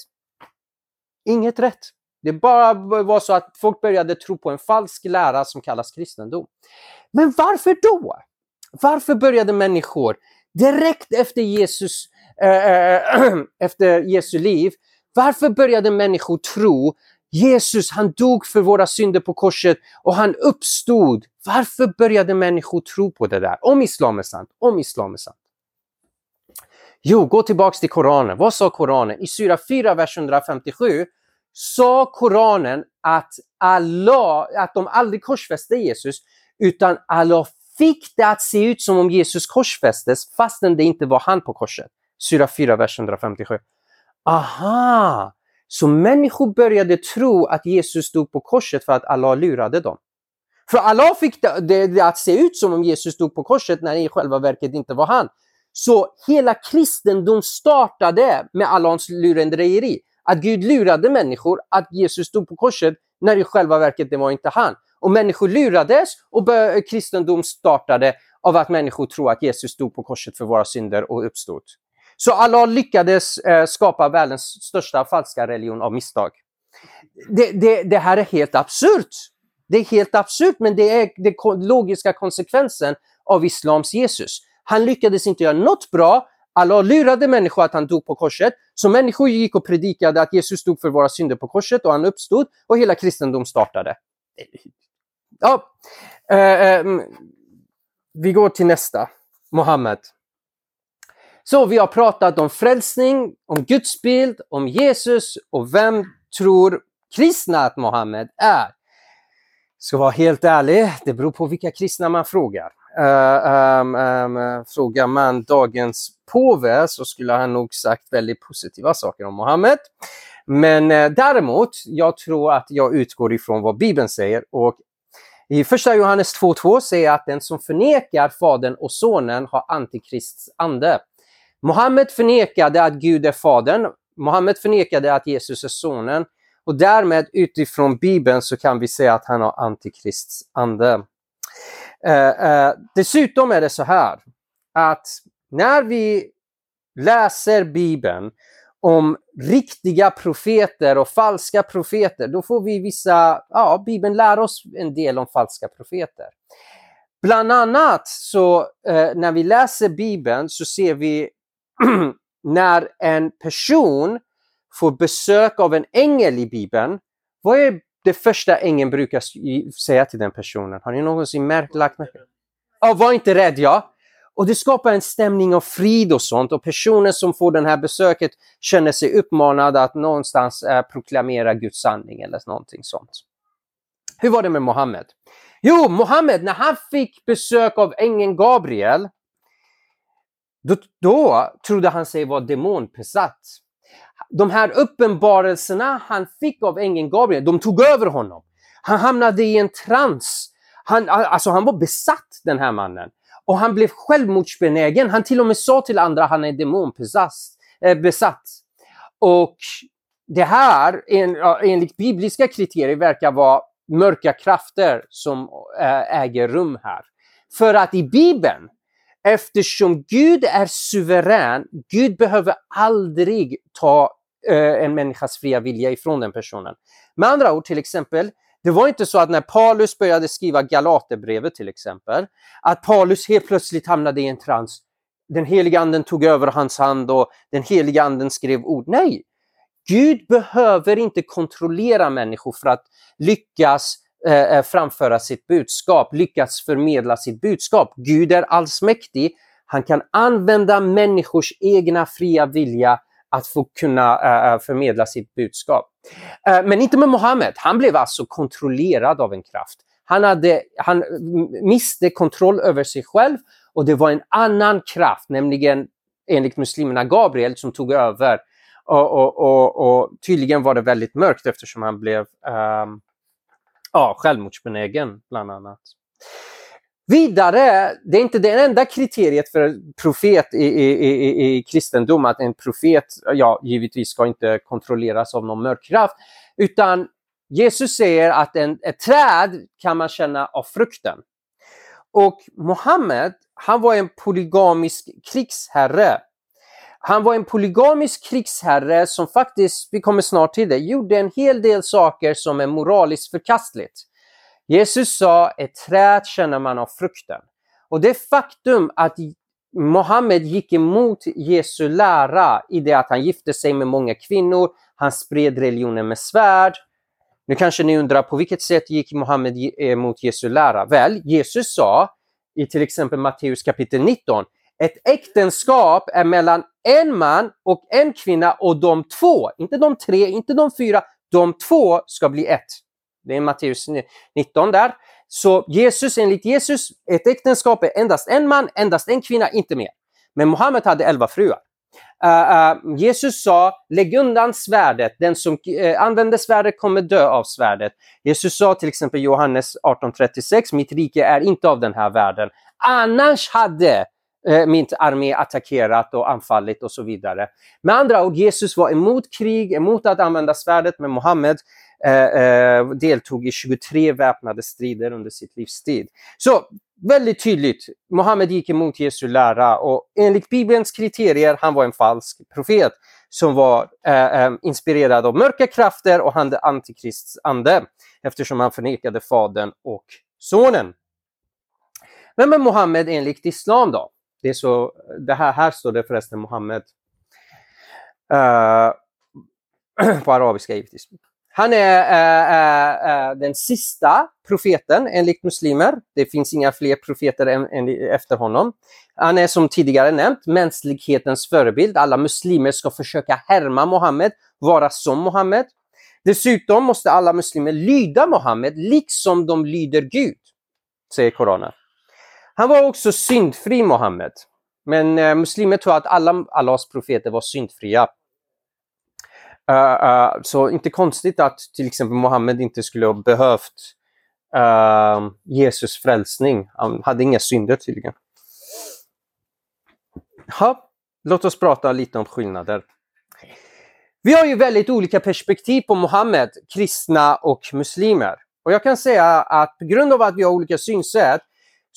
Inget rätt. Det bara var så att folk började tro på en falsk lära som kallas kristendom. Men varför då? Varför började människor direkt efter Jesus, äh, efter Jesu liv, varför började människor tro Jesus, han dog för våra synder på korset och han uppstod. Varför började människor tro på det där? Om islam är sant, om islam är sant. Jo, gå tillbaks till Koranen. Vad sa Koranen? I Sura 4, vers 157 sa Koranen att Allah, att de aldrig korsfäste Jesus, utan Allah fick det att se ut som om Jesus korsfästes fastän det inte var han på korset. Sura 4, vers 157. Aha! Så människor började tro att Jesus stod på korset för att Allah lurade dem. För Allah fick det, det, det att se ut som om Jesus stod på korset när det i själva verket inte var han. Så hela kristendom startade med Allahs lurendrejeri. Att Gud lurade människor att Jesus stod på korset när i själva verket det var inte han. Och människor lurades och kristendom startade av att människor tror att Jesus stod på korset för våra synder och uppstod. Så Allah lyckades eh, skapa världens största falska religion av misstag. Det, det, det här är helt absurt. Det är helt absurt, men det är den logiska konsekvensen av islams Jesus. Han lyckades inte göra något bra. Allah lurade människor att han dog på korset. Så människor gick och predikade att Jesus dog för våra synder på korset och han uppstod och hela kristendom startade. Ja, eh, eh, mm, vi går till nästa. Mohammed. Så vi har pratat om frälsning, om Guds bild, om Jesus och vem tror kristna att Mohammed är? Ska vara helt ärlig, det beror på vilka kristna man frågar. Uh, um, um, frågar man dagens påve så skulle han nog sagt väldigt positiva saker om Mohammed. Men uh, däremot, jag tror att jag utgår ifrån vad Bibeln säger och i första Johannes 2.2 säger att den som förnekar Fadern och Sonen har Antikrists ande. Mohammed förnekade att Gud är Fadern. Mohammed förnekade att Jesus är Sonen. Och därmed utifrån Bibeln så kan vi säga att han har Antikrists ande. Eh, eh, dessutom är det så här att när vi läser Bibeln om riktiga profeter och falska profeter, då får vi vissa, ja, Bibeln lär oss en del om falska profeter. Bland annat så eh, när vi läser Bibeln så ser vi när en person får besök av en ängel i Bibeln, vad är det första ängeln brukar säga till den personen? Har ni någonsin märkt, lagt märke Ja, var inte rädd, ja. Och det skapar en stämning av frid och sånt och personen som får det här besöket känner sig uppmanad att någonstans eh, proklamera Guds sanning eller någonting sånt. Hur var det med Mohammed? Jo, Mohammed, när han fick besök av ängeln Gabriel, då, då trodde han sig vara demonbesatt. De här uppenbarelserna han fick av ängeln Gabriel, de tog över honom. Han hamnade i en trans. Han, alltså han var besatt den här mannen. Och han blev självmordsbenägen. Han till och med sa till andra att han är demonbesatt. Eh, och det här, en, enligt bibliska kriterier, verkar vara mörka krafter som äger rum här. För att i Bibeln, eftersom Gud är suverän, Gud behöver aldrig ta eh, en människas fria vilja ifrån den personen. Med andra ord, till exempel, det var inte så att när Paulus började skriva Galaterbrevet till exempel, att Paulus helt plötsligt hamnade i en trans. Den heliga anden tog över hans hand och den heliga anden skrev ord. Nej! Gud behöver inte kontrollera människor för att lyckas Eh, eh, framföra sitt budskap, lyckas förmedla sitt budskap. Gud är allsmäktig. Han kan använda människors egna fria vilja att få kunna eh, eh, förmedla sitt budskap. Men inte med Mohammed. Han blev alltså kontrollerad av en kraft. Han, hade, han miste kontroll över sig själv och det var en annan kraft, nämligen enligt muslimerna Gabriel, som tog över. Och, och, och, och tydligen var det väldigt mörkt eftersom han blev um, ja, självmordsbenägen, bland annat. Vidare, det är inte det enda kriteriet för profet i, i, i, i kristendom, att en profet, ja, givetvis ska inte kontrolleras av någon mörkkraft, utan Jesus säger att en, ett träd kan man känna av frukten. Och Mohammed, han var en polygamisk krigsherre. Han var en polygamisk krigsherre som faktiskt, vi kommer snart till det, gjorde en hel del saker som är moraliskt förkastligt. Jesus sa, ett träd känner man av frukten. Och det faktum att Mohammed gick emot Jesu lära i det att han gifte sig med många kvinnor, han spred religionen med svärd. Nu kanske ni undrar på vilket sätt gick Mohammed emot Jesu lära? Väl, Jesus sa i till exempel Matteus kapitel 19, ett äktenskap är mellan en man och en kvinna och de två, inte de tre, inte de fyra, de två ska bli ett. Det är Matteus 19 där. Så Jesus, enligt Jesus, ett äktenskap är endast en man, endast en kvinna, inte mer. Men Muhammed hade elva fruar. Uh, uh, Jesus sa, lägg undan svärdet, den som uh, använder svärdet kommer dö av svärdet. Jesus sa till exempel Johannes 18.36, mitt rike är inte av den här världen. Annars hade Eh, min armé attackerat och anfallit och så vidare. Med andra ord, Jesus var emot krig, emot att använda svärdet, men Muhammed Eh, eh, deltog i 23 väpnade strider under sitt livstid. Så väldigt tydligt, Mohammed gick emot Jesu lära och enligt Bibelns kriterier, han var en falsk profet som var eh, eh inspirerad av mörka krafter och hade antikrists ande eftersom han förnekade fadern och sonen. Vem är Mohammed enligt islam då? Det, är så, det här, här står det förresten Mohammed. Uh, på arabiska givetvis. Han är äh, äh, den sista profeten enligt muslimer. Det finns inga fler profeter än, än, efter honom. Han är som tidigare nämnt mänsklighetens förebild. Alla muslimer ska försöka härma Mohammed, vara som Mohammed. Dessutom måste alla muslimer lyda Mohammed liksom de lyder Gud, säger Koranen. Han var också syndfri Mohammed. Men eh, muslimer tror att alla Allahs profeter var syndfria. Uh, uh, så inte konstigt att till exempel Mohammed inte skulle ha behövt uh, Jesus frälsning. Han hade inga synder tydligen. Ha, låt oss prata lite om skillnader. Vi har ju väldigt olika perspektiv på Mohammed, kristna och muslimer. Och jag kan säga att på grund av att vi har olika synsätt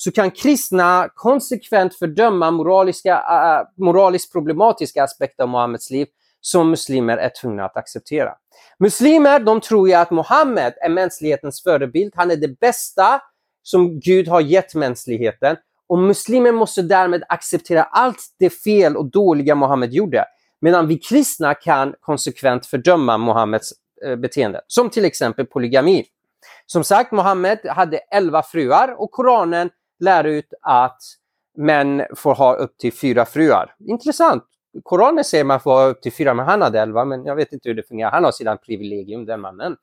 så kan kristna konsekvent fördöma moraliska, äh, äh, moraliskt problematiska aspekter av Muhammeds liv som muslimer är tvungna att acceptera. Muslimer de tror ju att Muhammed är mänsklighetens förebild. Han är det bästa som Gud har gett mänskligheten. Och muslimer måste därmed acceptera allt det fel och dåliga Muhammed gjorde. Medan vi kristna kan konsekvent fördöma Muhammeds eh, beteende. Som till exempel polygami. Som sagt, Muhammed hade elva fruar och Koranen lär ut att män får ha upp till fyra fruar. Intressant. Koranen säger man får ha upp till fyra, men han hade elva. Men jag vet inte hur det fungerar. Han har sidan privilegium, den mannen.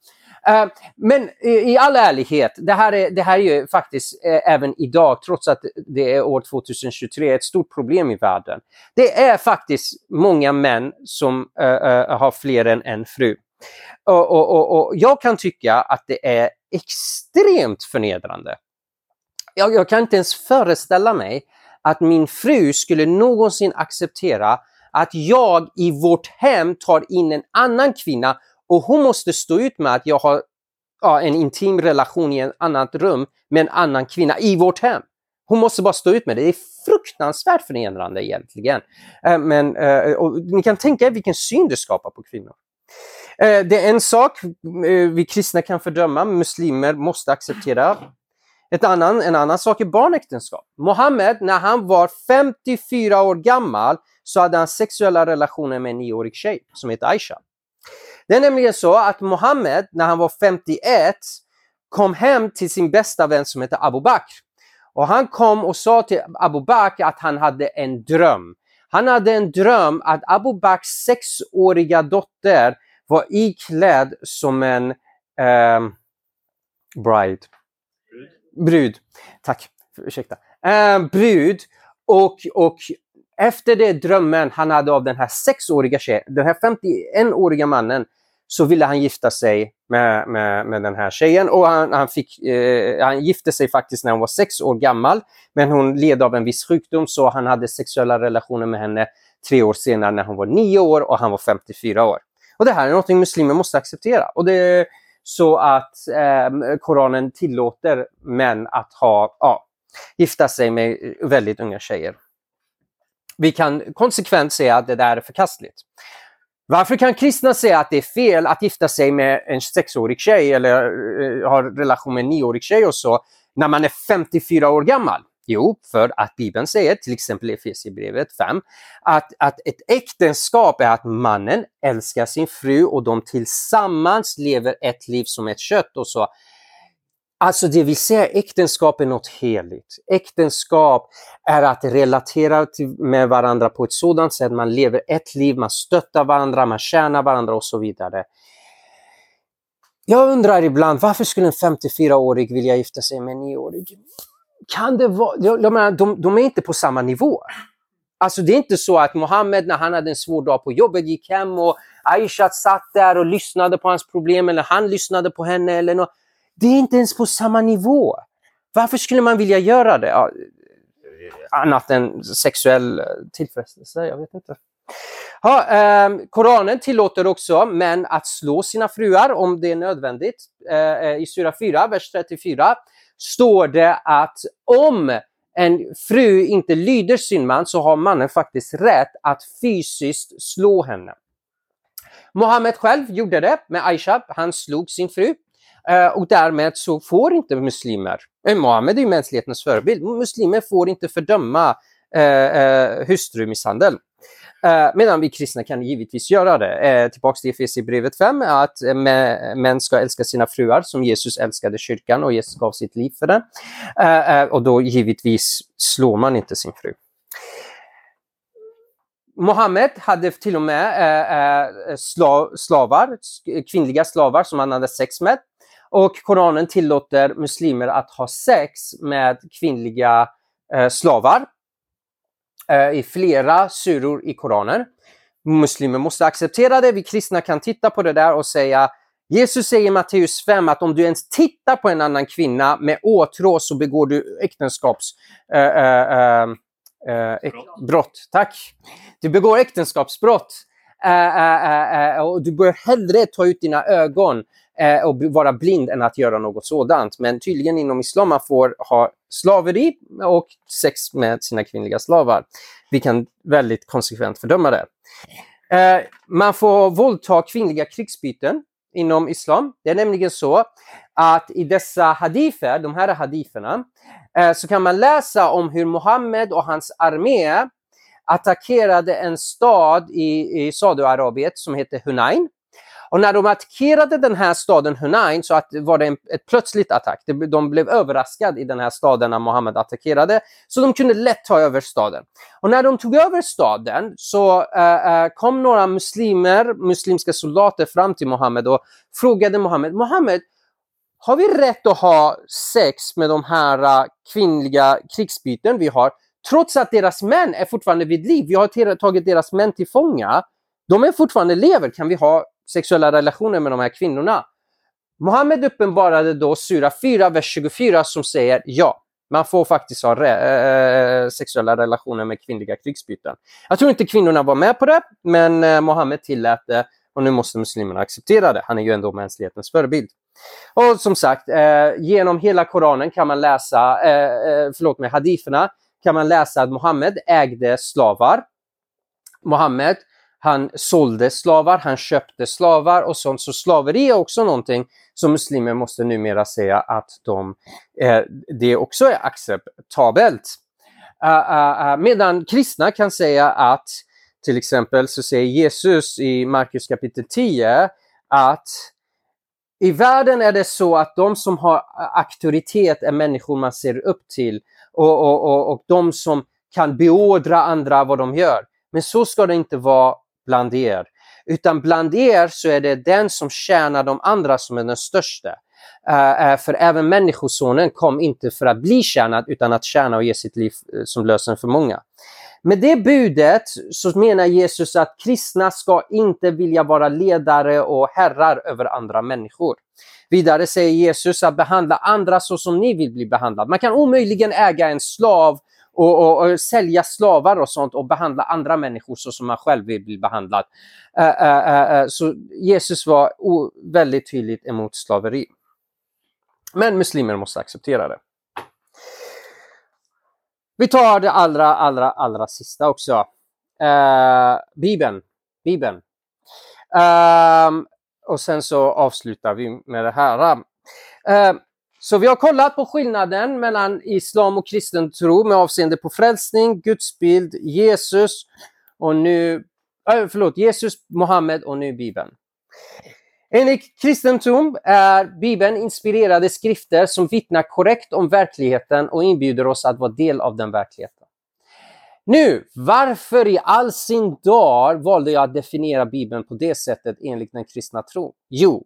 Eh, men eh, i, all ärlighet, det här är, det här är ju faktiskt eh, även idag, trots att det är år 2023, ett stort problem i världen. Det är faktiskt många män som har fler än en fru. Och, och, och, och, jag kan tycka att det är extremt förnedrande. Jag, jag kan inte ens föreställa mig att min fru skulle någonsin acceptera att jag i vårt hem tar in en annan kvinna och hon måste stå ut med att jag har ja, en intim relation i ett annat rum med en annan kvinna i vårt hem. Hon måste bara stå ut med det. Det är fruktansvärt förnedrande egentligen. Eh, men, eh, och ni kan tänka er vilken syn det skapar på kvinnor. Eh, det är en sak vi kristna kan fördöma, muslimer måste acceptera. Ett annan, en annan sak är barnäktenskap. Mohammed, när han var 54 år gammal, så hade han sexuella relationer med en nioårig tjej som heter Aisha. Det är nämligen så att Mohammed, när han var 51, kom hem till sin bästa vän som heter Abu Bakr. Och han kom och sa till Abu Bakr att han hade en dröm. Han hade en dröm att Abu Bakrs sexåriga dotter var iklädd som en eh, bride. Brud. Tack, ursäkta. Eh, brud. Och, och efter det drömmen han hade av den här sexåriga tjejen, den här 51-åriga mannen, så ville han gifta sig med, med, med den här tjejen. Och han, han, fick, eh, han gifte sig faktiskt när hon var sex år gammal. Men hon led av en viss sjukdom så han hade sexuella relationer med henne tre år senare när hon var nio år och han var 54 år. Och det här är något muslimer måste acceptera. Och det är så att eh, Koranen tillåter män att ha, ja, gifta sig med väldigt unga tjejer. Vi kan konsekvent säga att det där är förkastligt. Varför kan kristna säga att det är fel att gifta sig med en sexårig tjej eller eh, ha relation med en nioårig tjej och så när man är 54 år gammal? Jo, för att Bibeln säger, till exempel i Efesierbrevet 5, att, att ett äktenskap är att mannen älskar sin fru och de tillsammans lever ett liv som ett kött och så. Alltså det vill säga äktenskap är något heligt. Äktenskap är att relatera till, med varandra på ett sådant sätt, man lever ett liv, man stöttar varandra, man tjänar varandra och så vidare. Jag undrar ibland varför skulle en 54-årig vilja gifta sig med en 9-årig? Kan det vara, jag menar, de, de är inte på samma nivå. Alltså det är inte så att Mohammed när han hade en svår dag på jobbet gick hem och Aisha satt där och lyssnade på hans problem eller han lyssnade på henne eller något. Det är inte ens på samma nivå. Varför skulle man vilja göra det? Ja, annat än sexuell eh, tillfredsställelse, jag vet inte. Ja, eh, Koranen tillåter också män att slå sina fruar om det är nödvändigt. Eh, eh I sura 4, vers 34 står det att om en fru inte lyder sin man så har mannen faktiskt rätt att fysiskt slå henne. Mohammed själv gjorde det med Aisha. Han slog sin fru. Eh, och därmed så får inte muslimer, eh, Mohammed är ju mänsklighetens förebild, muslimer får inte fördöma eh, eh hustrumisshandel. Eh, medan vi kristna kan givetvis göra det. Eh, tillbaks till Efesierbrevet 5, att eh, män ska älska sina fruar som Jesus älskade kyrkan och Jesus gav sitt liv för den. Eh, eh och då givetvis slår man inte sin fru. Mohammed hade till och med eh, slav, slavar, kvinnliga slavar som han hade sex med. Och Koranen tillåter muslimer att ha sex med kvinnliga slavar i flera suror i Koranen. Muslimer måste acceptera det. Vi kristna kan titta på det där och säga Jesus säger i Matteus 5 att om du ens tittar på en annan kvinna med åtrå så begår du äktenskaps... Äh, äh, äh, brott. Tack! Du begår äktenskapsbrott. Eh, eh, eh, och du bör hellre ta ut dina ögon och vara blind än att göra något sådant. Men tydligen inom islam man får ha slaveri och sex med sina kvinnliga slavar. Vi kan väldigt konsekvent fördöma det. Man får våldta kvinnliga krigsbyten inom islam. Det är nämligen så att i dessa hadifer, de här hadiferna, så kan man läsa om hur Muhammed och hans armé attackerade en stad i, i Saudiarabien som heter Hunain. Och när de attackerade den här staden Hunain så att, var det en ett plötsligt attack. De blev överraskade i den här staden när Mohammed attackerade, så de kunde lätt ta över staden. Och när de tog över staden så äh, kom några muslimer, muslimska soldater fram till Mohammed och frågade Mohammed, Mohammed, har vi rätt att ha sex med de här äh, kvinnliga krigsbyten vi har, trots att deras män är fortfarande vid liv? Vi har tagit deras män till fånga. De är fortfarande lever. Kan vi ha sexuella relationer med de här kvinnorna. Mohammed uppenbarade då sura 4, vers 24 som säger ja, man får faktiskt ha äh, sexuella relationer med kvinnliga krigsbyten. Jag tror inte kvinnorna var med på det, men äh, Mohammed tillät det och nu måste muslimerna acceptera det. Han är ju ändå mänsklighetens förebild. Och som sagt, eh, genom hela Koranen kan man läsa, eh, förlåt mig, hadiferna, kan man läsa att Mohammed ägde slavar. Mohammed han sålde slavar, han köpte slavar och sånt. Så slaveri är också någonting som muslimer måste numera säga att de, eh, det också är acceptabelt. Uh, uh, uh, medan kristna kan säga att till exempel så säger Jesus i Markus kapitel 10 att i världen är det så att de som har auktoritet är människor man ser upp till och, och, och, och de som kan beordra andra vad de gör. Men så ska det inte vara bland er. Utan bland er så är det den som tjänar de andra som är den största. Uh, uh, för även Människosonen kom inte för att bli tjänad utan att tjäna och ge sitt liv uh, som lösen för många. Med det budet så menar Jesus att kristna ska inte vilja vara ledare och herrar över andra människor. Vidare säger Jesus att behandla andra så som ni vill bli behandlad. Man kan omöjligen äga en slav och, och, och, sälja slavar och sånt och behandla andra människor så som man själv vill bli behandlad. Uh, uh, uh, så Jesus var väldigt tydligt emot slaveri. Men muslimer måste acceptera det. Vi tar det allra, allra, allra sista också. Eh, Bibeln. Bibeln. Uh, och sen så avslutar vi med det här. Uh, så vi har kollat på skillnaden mellan islam och kristen tro med avseende på frälsning, gudsbild, Jesus och nu, äh, förlåt, Jesus, Mohammed och nu Bibeln. Enligt kristendom är Bibeln inspirerade skrifter som vittnar korrekt om verkligheten och inbjuder oss att vara del av den verkligheten. Nu, varför i all sin dar valde jag att definiera Bibeln på det sättet enligt den kristna tron? Jo,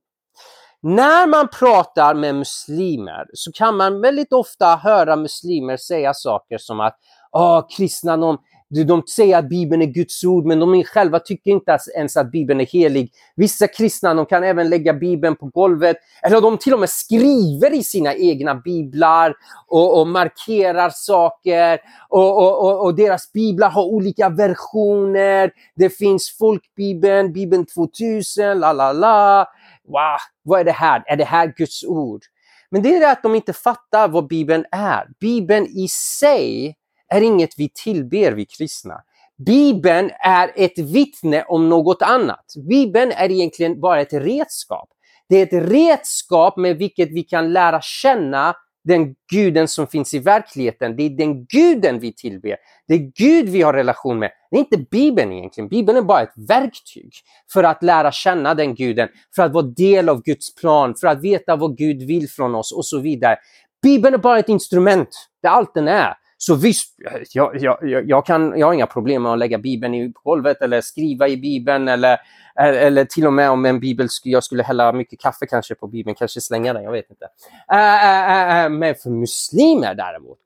när man pratar med muslimer så kan man väldigt ofta höra muslimer säga saker som att Åh, kristna de, de säger att Bibeln är Guds ord, men de själva tycker inte ens att Bibeln är helig. Vissa kristna de kan även lägga Bibeln på golvet, eller de till och med skriver i sina egna biblar och, och markerar saker. Och, och, och, deras biblar har olika versioner. Det finns folkbibeln, Bibeln 2000, la la la wow, vad är det här? Är det här Guds ord? Men det är det att de inte fattar vad Bibeln är. Bibeln i sig är inget vi tillber, vi kristna. Bibeln är ett vittne om något annat. Bibeln är egentligen bara ett redskap. Det är ett redskap med vilket vi kan lära känna den guden som finns i verkligheten. Det är den guden vi tillber. Det är Gud vi har relation med. Det är inte Bibeln egentligen. Bibeln är bara ett verktyg för att lära känna den guden, för att vara del av Guds plan, för att veta vad Gud vill från oss och så vidare. Bibeln är bara ett instrument. Det är allt den är. Så visst, jag, jag, jag, kan, jag har inga problem med att lägga Bibeln i golvet eller skriva i Bibeln eller eh, eller till och med om en bibel, jag skulle hälla mycket kaffe kanske på bibeln, kanske slänga den, jag vet inte. Äh, äh, men för muslimer däremot,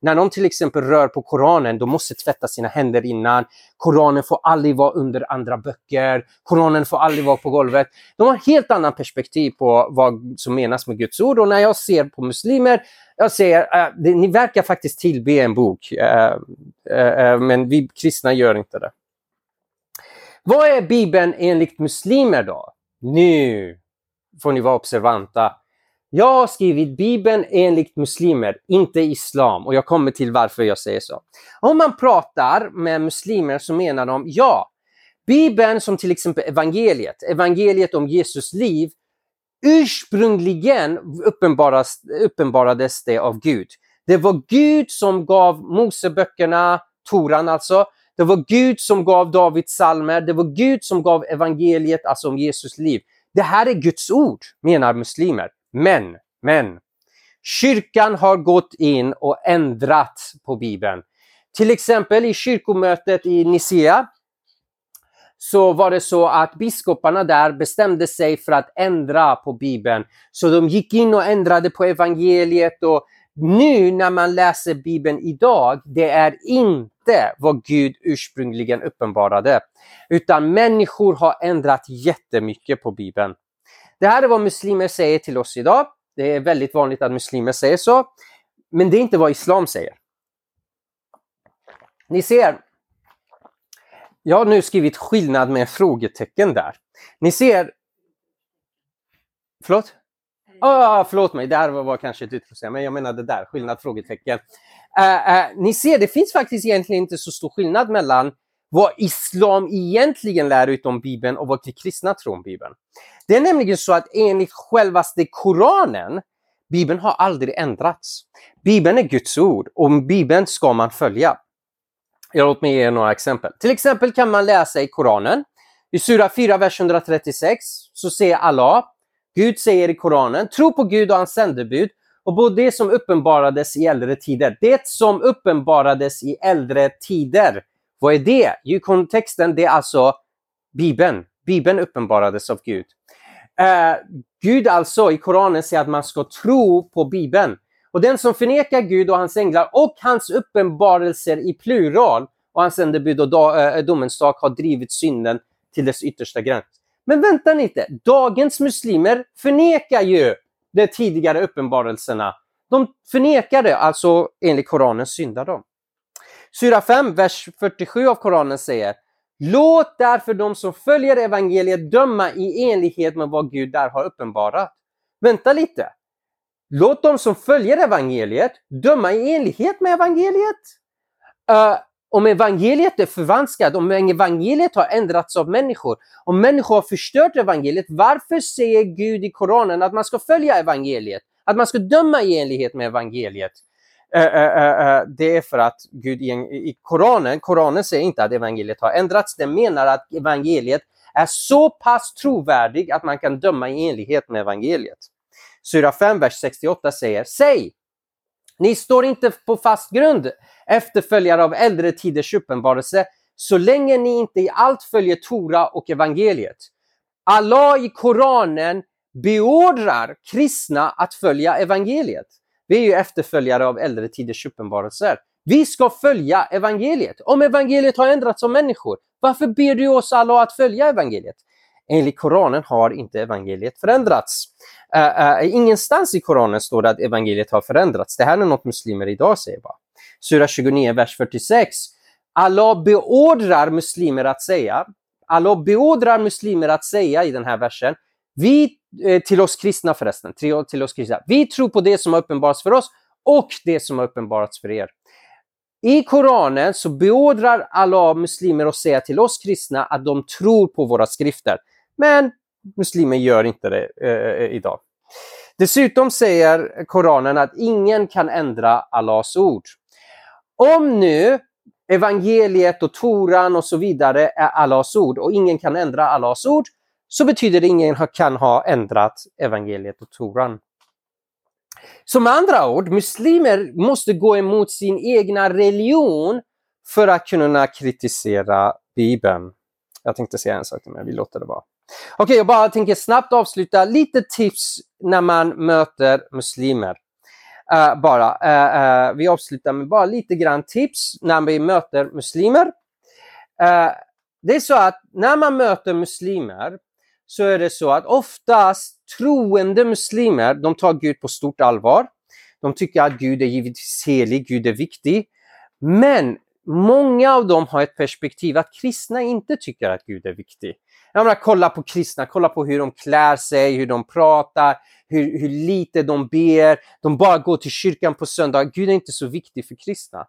när de till exempel rör på Koranen, de måste tvätta sina händer innan. Koranen får aldrig vara under andra böcker. Koranen får aldrig vara på golvet. De har helt annan perspektiv på vad som menas med Guds ord och när jag ser på muslimer, jag säger, äh, eh, det, ni verkar faktiskt tillbe en bok, äh, äh, men vi kristna gör inte det. Vad är Bibeln enligt muslimer då? Nu får ni vara observanta. Jag har skrivit Bibeln enligt muslimer, inte islam. Och jag kommer till varför jag säger så. Om man pratar med muslimer så menar de, ja, Bibeln som till exempel evangeliet, evangeliet om Jesus liv, ursprungligen uppenbarades det av Gud. Det var Gud som gav Moseböckerna, Toran alltså, det var Gud som gav Davids psalmer, det var Gud som gav evangeliet, alltså om Jesus liv. Det här är Guds ord, menar muslimer. Men, men, kyrkan har gått in och ändrat på Bibeln. Till exempel i kyrkomötet i Nicea så var det så att biskoparna där bestämde sig för att ändra på Bibeln. Så de gick in och ändrade på evangeliet och nu när man läser Bibeln idag, det är inte vad Gud ursprungligen uppenbarade. Utan människor har ändrat jättemycket på Bibeln. Det här är vad muslimer säger till oss idag. Det är väldigt vanligt att muslimer säger så. Men det är inte vad islam säger. Ni ser, jag har nu skrivit skillnad med frågetecken där. Ni ser... Förlåt? Oh, förlåt mig, det här var, var kanske ett utropstecken, men jag menade där, skillnad, frågetecken. Uh, uh, ni ser, det finns faktiskt egentligen inte så stor skillnad mellan vad islam egentligen lär ut om Bibeln och vad kristna tror om Bibeln. Det är nämligen så att enligt självaste Koranen, Bibeln har aldrig ändrats. Bibeln är Guds ord och Bibeln ska man följa. Jag låt mig ge några exempel. Till exempel kan man läsa i Koranen, i Sura 4, vers 136, så säger Allah Gud säger i Koranen, tro på Gud och hans sändebud och på det som uppenbarades i äldre tider. Det som uppenbarades i äldre tider. Vad är det? I kontexten det är alltså Bibeln. Bibeln uppenbarades av Gud. Uh, Gud alltså i Koranen säger att man ska tro på Bibeln. Och den som förnekar Gud och hans änglar och hans uppenbarelser i plural och hans sändebud och äh, domens dag har drivit synden till dess yttersta gräns. Men vänta lite, dagens muslimer förnekar ju de tidigare uppenbarelserna. De förnekar det, alltså enligt Koranen syndar de. Sura 5, vers 47 av Koranen säger Låt därför de som följer evangeliet döma i enlighet med vad Gud där har uppenbarat. Vänta lite. Låt de som följer evangeliet döma i enlighet med evangeliet. Uh, om evangeliet är förvanskat, om evangeliet har ändrats av människor, om människor har förstört evangeliet, varför säger Gud i Koranen att man ska följa evangeliet? Att man ska döma i enlighet med evangeliet? Uh, uh, det är för att Gud i, i Koranen, Koranen säger inte att evangeliet har ändrats, den menar att evangeliet är så pass trovärdig att man kan döma i enlighet med evangeliet. Sura 5, vers 68 säger Säg! Ni står inte på fast grund, efterföljare av äldre tiders uppenbarelse, så länge ni inte i allt följer Tora och evangeliet. Allah i Koranen beordrar kristna att följa evangeliet. Vi är ju efterföljare av äldre tiders uppenbarelser. Vi ska följa evangeliet. Om evangeliet har ändrats av människor, varför ber du oss alla att följa evangeliet? Enligt Koranen har inte evangeliet förändrats. Uh, uh, ingenstans i Koranen står det att evangeliet har förändrats. Det här är något muslimer idag säger bara. Sura 29, vers 46. Allah beordrar muslimer att säga, Allah beordrar muslimer att säga i den här versen, vi, eh, till oss kristna förresten, till, till oss kristna, vi tror på det som har uppenbarats för oss och det som har uppenbarats för er. I Koranen så beordrar Allah muslimer att säga till oss kristna att de tror på våra skrifter. Men muslimer gör inte det eh, eh, idag. Dessutom säger Koranen att ingen kan ändra Allahs ord. Om nu evangeliet och Toran och så vidare är Allahs ord och ingen kan ändra Allahs ord, så betyder det att ingen kan ha ändrat evangeliet och Toran. Som andra ord, muslimer måste gå emot sin egna religion för att kunna kritisera Bibeln. Jag tänkte säga en sak, men vi låter det vara. Okej, okay, jag bara tänker snabbt avsluta. Lite tips när man möter muslimer. Uh, bara. Uh, uh, vi avslutar med bara lite grann tips när vi möter muslimer. det är så att när man möter muslimer så är det så att oftast troende muslimer, de tar Gud på stort allvar. De tycker att Gud är givetvis helig, Gud är viktig. Men många av dem har ett perspektiv att kristna inte tycker att Gud är viktig. Jag menar, kolla på kristna, kolla på hur de klär sig, hur de pratar, hur, hur lite de ber. De bara går till kyrkan på söndag. Gud är inte så viktig för kristna.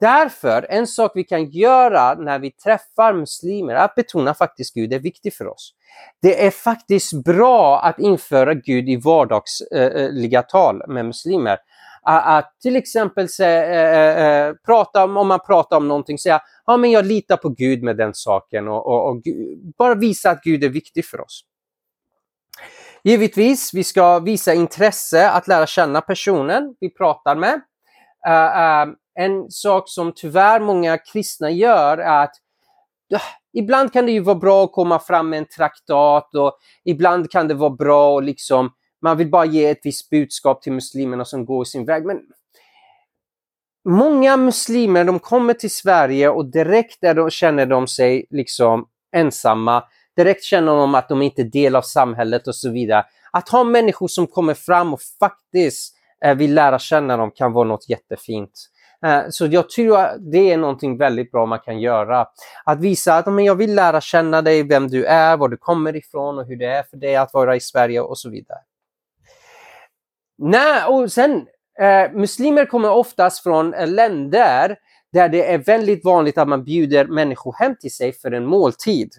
Därför, en sak vi kan göra när vi träffar muslimer är att betona faktiskt Gud är viktig för oss. Det är faktiskt bra att införa Gud i vardagliga tal med muslimer. Att till exempel se, prata om, om man pratar om någonting, säga ja men jag litar på Gud med den saken och, och, och bara visa att Gud är viktig för oss. Givetvis, vi ska visa intresse att lära känna personen vi pratar med. Uh, uh, en sak som tyvärr många kristna gör är att uh, ibland kan det ju vara bra att komma fram med en traktat och ibland kan det vara bra att liksom man vill bara ge ett visst budskap till muslimerna som går sin väg. Men många muslimer de kommer till Sverige och direkt de känner de sig liksom ensamma. Direkt känner de att de inte är del av samhället och så vidare. Att ha människor som kommer fram och faktiskt eh, vill lära känna dem kan vara något jättefint. Eh, så jag tror att det är någonting väldigt bra man kan göra. Att visa att men jag vill lära känna dig, vem du är, var du kommer ifrån och hur det är för dig att vara i Sverige och så vidare. Nej, och sen eh, muslimer kommer oftast från eh, länder där det är väldigt vanligt att man bjuder människor hem till sig för en måltid.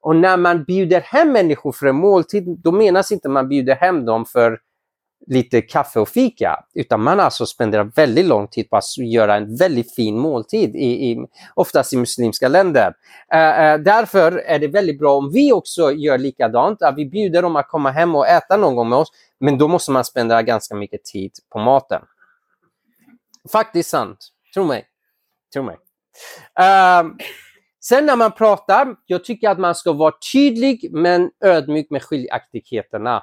Och när man bjuder hem människor för en måltid, då menas inte man bjuder hem dem för lite kaffe och fika, utan man alltså spenderar väldigt lång tid på att göra en väldigt fin måltid, i, i, oftast i muslimska länder. Uh, uh, därför är det väldigt bra om vi också gör likadant, att vi bjuder dem att komma hem och äta någon gång med oss, men då måste man spendera ganska mycket tid på maten. Faktiskt sant, tro mig. Tro mig. Uh, sen när man pratar, jag tycker att man ska vara tydlig men ödmjuk med skiljaktigheterna.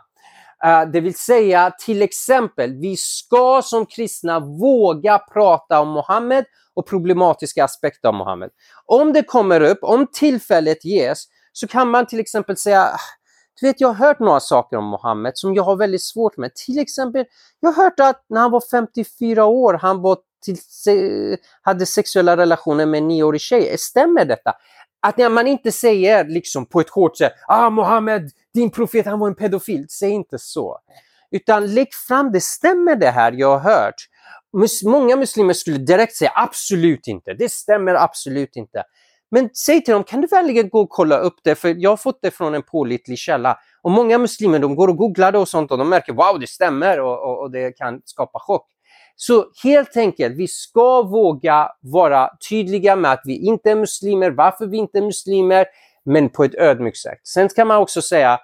Uh, det vill säga till exempel, vi ska som kristna våga prata om Mohammed och problematiska aspekter av Mohammed. Om det kommer upp, om tillfället ges, så kan man till exempel säga ah, du vet, jag har hört några saker om Mohammed som jag har väldigt svårt med. Till exempel, jag har hört att när han var 54 år, han var till, hade sexuella relationer med en nioårig tjej. Stämmer detta? Att när man inte säger liksom på ett hårt sätt, ah Mohammed, din profet, han var en pedofil. Säg inte så. Utan lägg fram det, stämmer det här jag har hört? Mus många muslimer skulle direkt säga absolut inte, det stämmer absolut inte. Men säg till dem, kan du verkligen gå och kolla upp det? För jag har fått det från en pålitlig källa. Och många muslimer de går och googlar det och sånt och de märker wow, det stämmer och, och, och det kan skapa chock. Så helt enkelt, vi ska våga vara tydliga med att vi inte är muslimer, varför vi inte är muslimer, men på ett ödmjukt sätt. Sen kan man också säga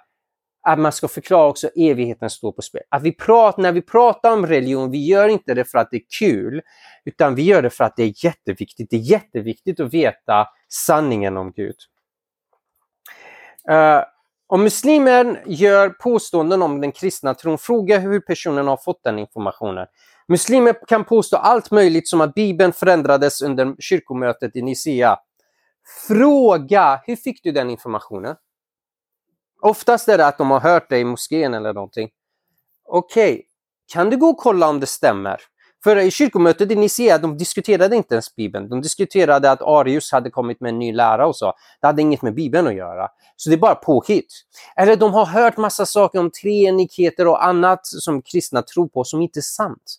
att man ska förklara också evigheten står på spel. Att vi pratar, när vi pratar om religion, vi gör inte det för att det är kul, utan vi gör det för att det är jätteviktigt. Det är jätteviktigt att veta sanningen om Gud. Eh, uh, om muslimen gör påståenden om den kristna tron, fråga hur personen har fått den informationen. Muslimer kan påstå allt möjligt som att Bibeln förändrades under kyrkomötet i Nicaea. Fråga, hur fick du den informationen? Oftast är det att de har hört det i moskén eller någonting. Okej, okay. kan du gå och kolla om det stämmer? För i kyrkomötet i Nicea, de diskuterade inte ens Bibeln. De diskuterade att Arius hade kommit med en ny lära och så. Det hade inget med Bibeln att göra. Så det är bara påhitt. Eller de har hört massa saker om treenigheter och annat som kristna tror på som inte är sant.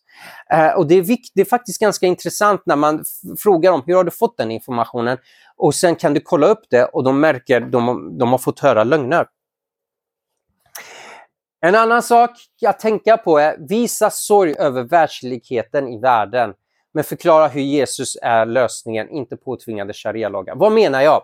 Eh, och det är, vikt, det är faktiskt ganska intressant när man frågar dem hur har du fått den informationen? Och sen kan du kolla upp det och de märker att de, de har fått höra lögner. En annan sak att tänka på är visa sorg över världslikheten i världen. Men förklara hur Jesus är lösningen, inte påtvingade sharia-lagar. Vad menar jag?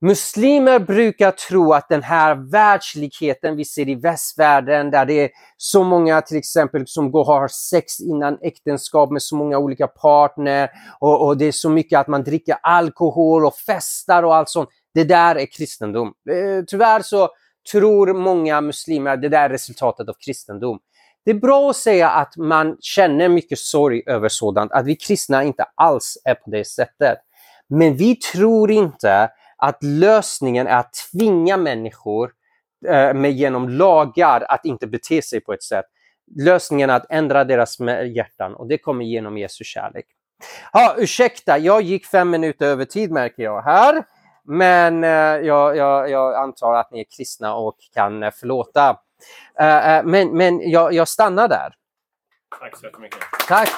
Muslimer brukar tro att den här världslikheten vi ser i västvärlden där det är så många till exempel som går och har sex innan äktenskap med så många olika partner och, och, det är så mycket att man dricker alkohol och festar och allt sånt. Det där är kristendom. Eh, tyvärr så tror många muslimer att det där är resultatet av kristendom. Det är bra att säga att man känner mycket sorg över sådant, att vi kristna inte alls är på det sättet. Men vi tror inte att lösningen är att tvinga människor eh, med genom lagar att inte bete sig på ett sätt. Lösningen är att ändra deras hjärtan och det kommer genom Jesu kärlek. Ja, ursäkta, jag gick fem minuter över tid märker jag här. Men eh, jag, jag, jag, antar att ni är kristna och kan eh, förlåta. Eh, men men jag, jag stannar där. Tack så jättemycket. Tack.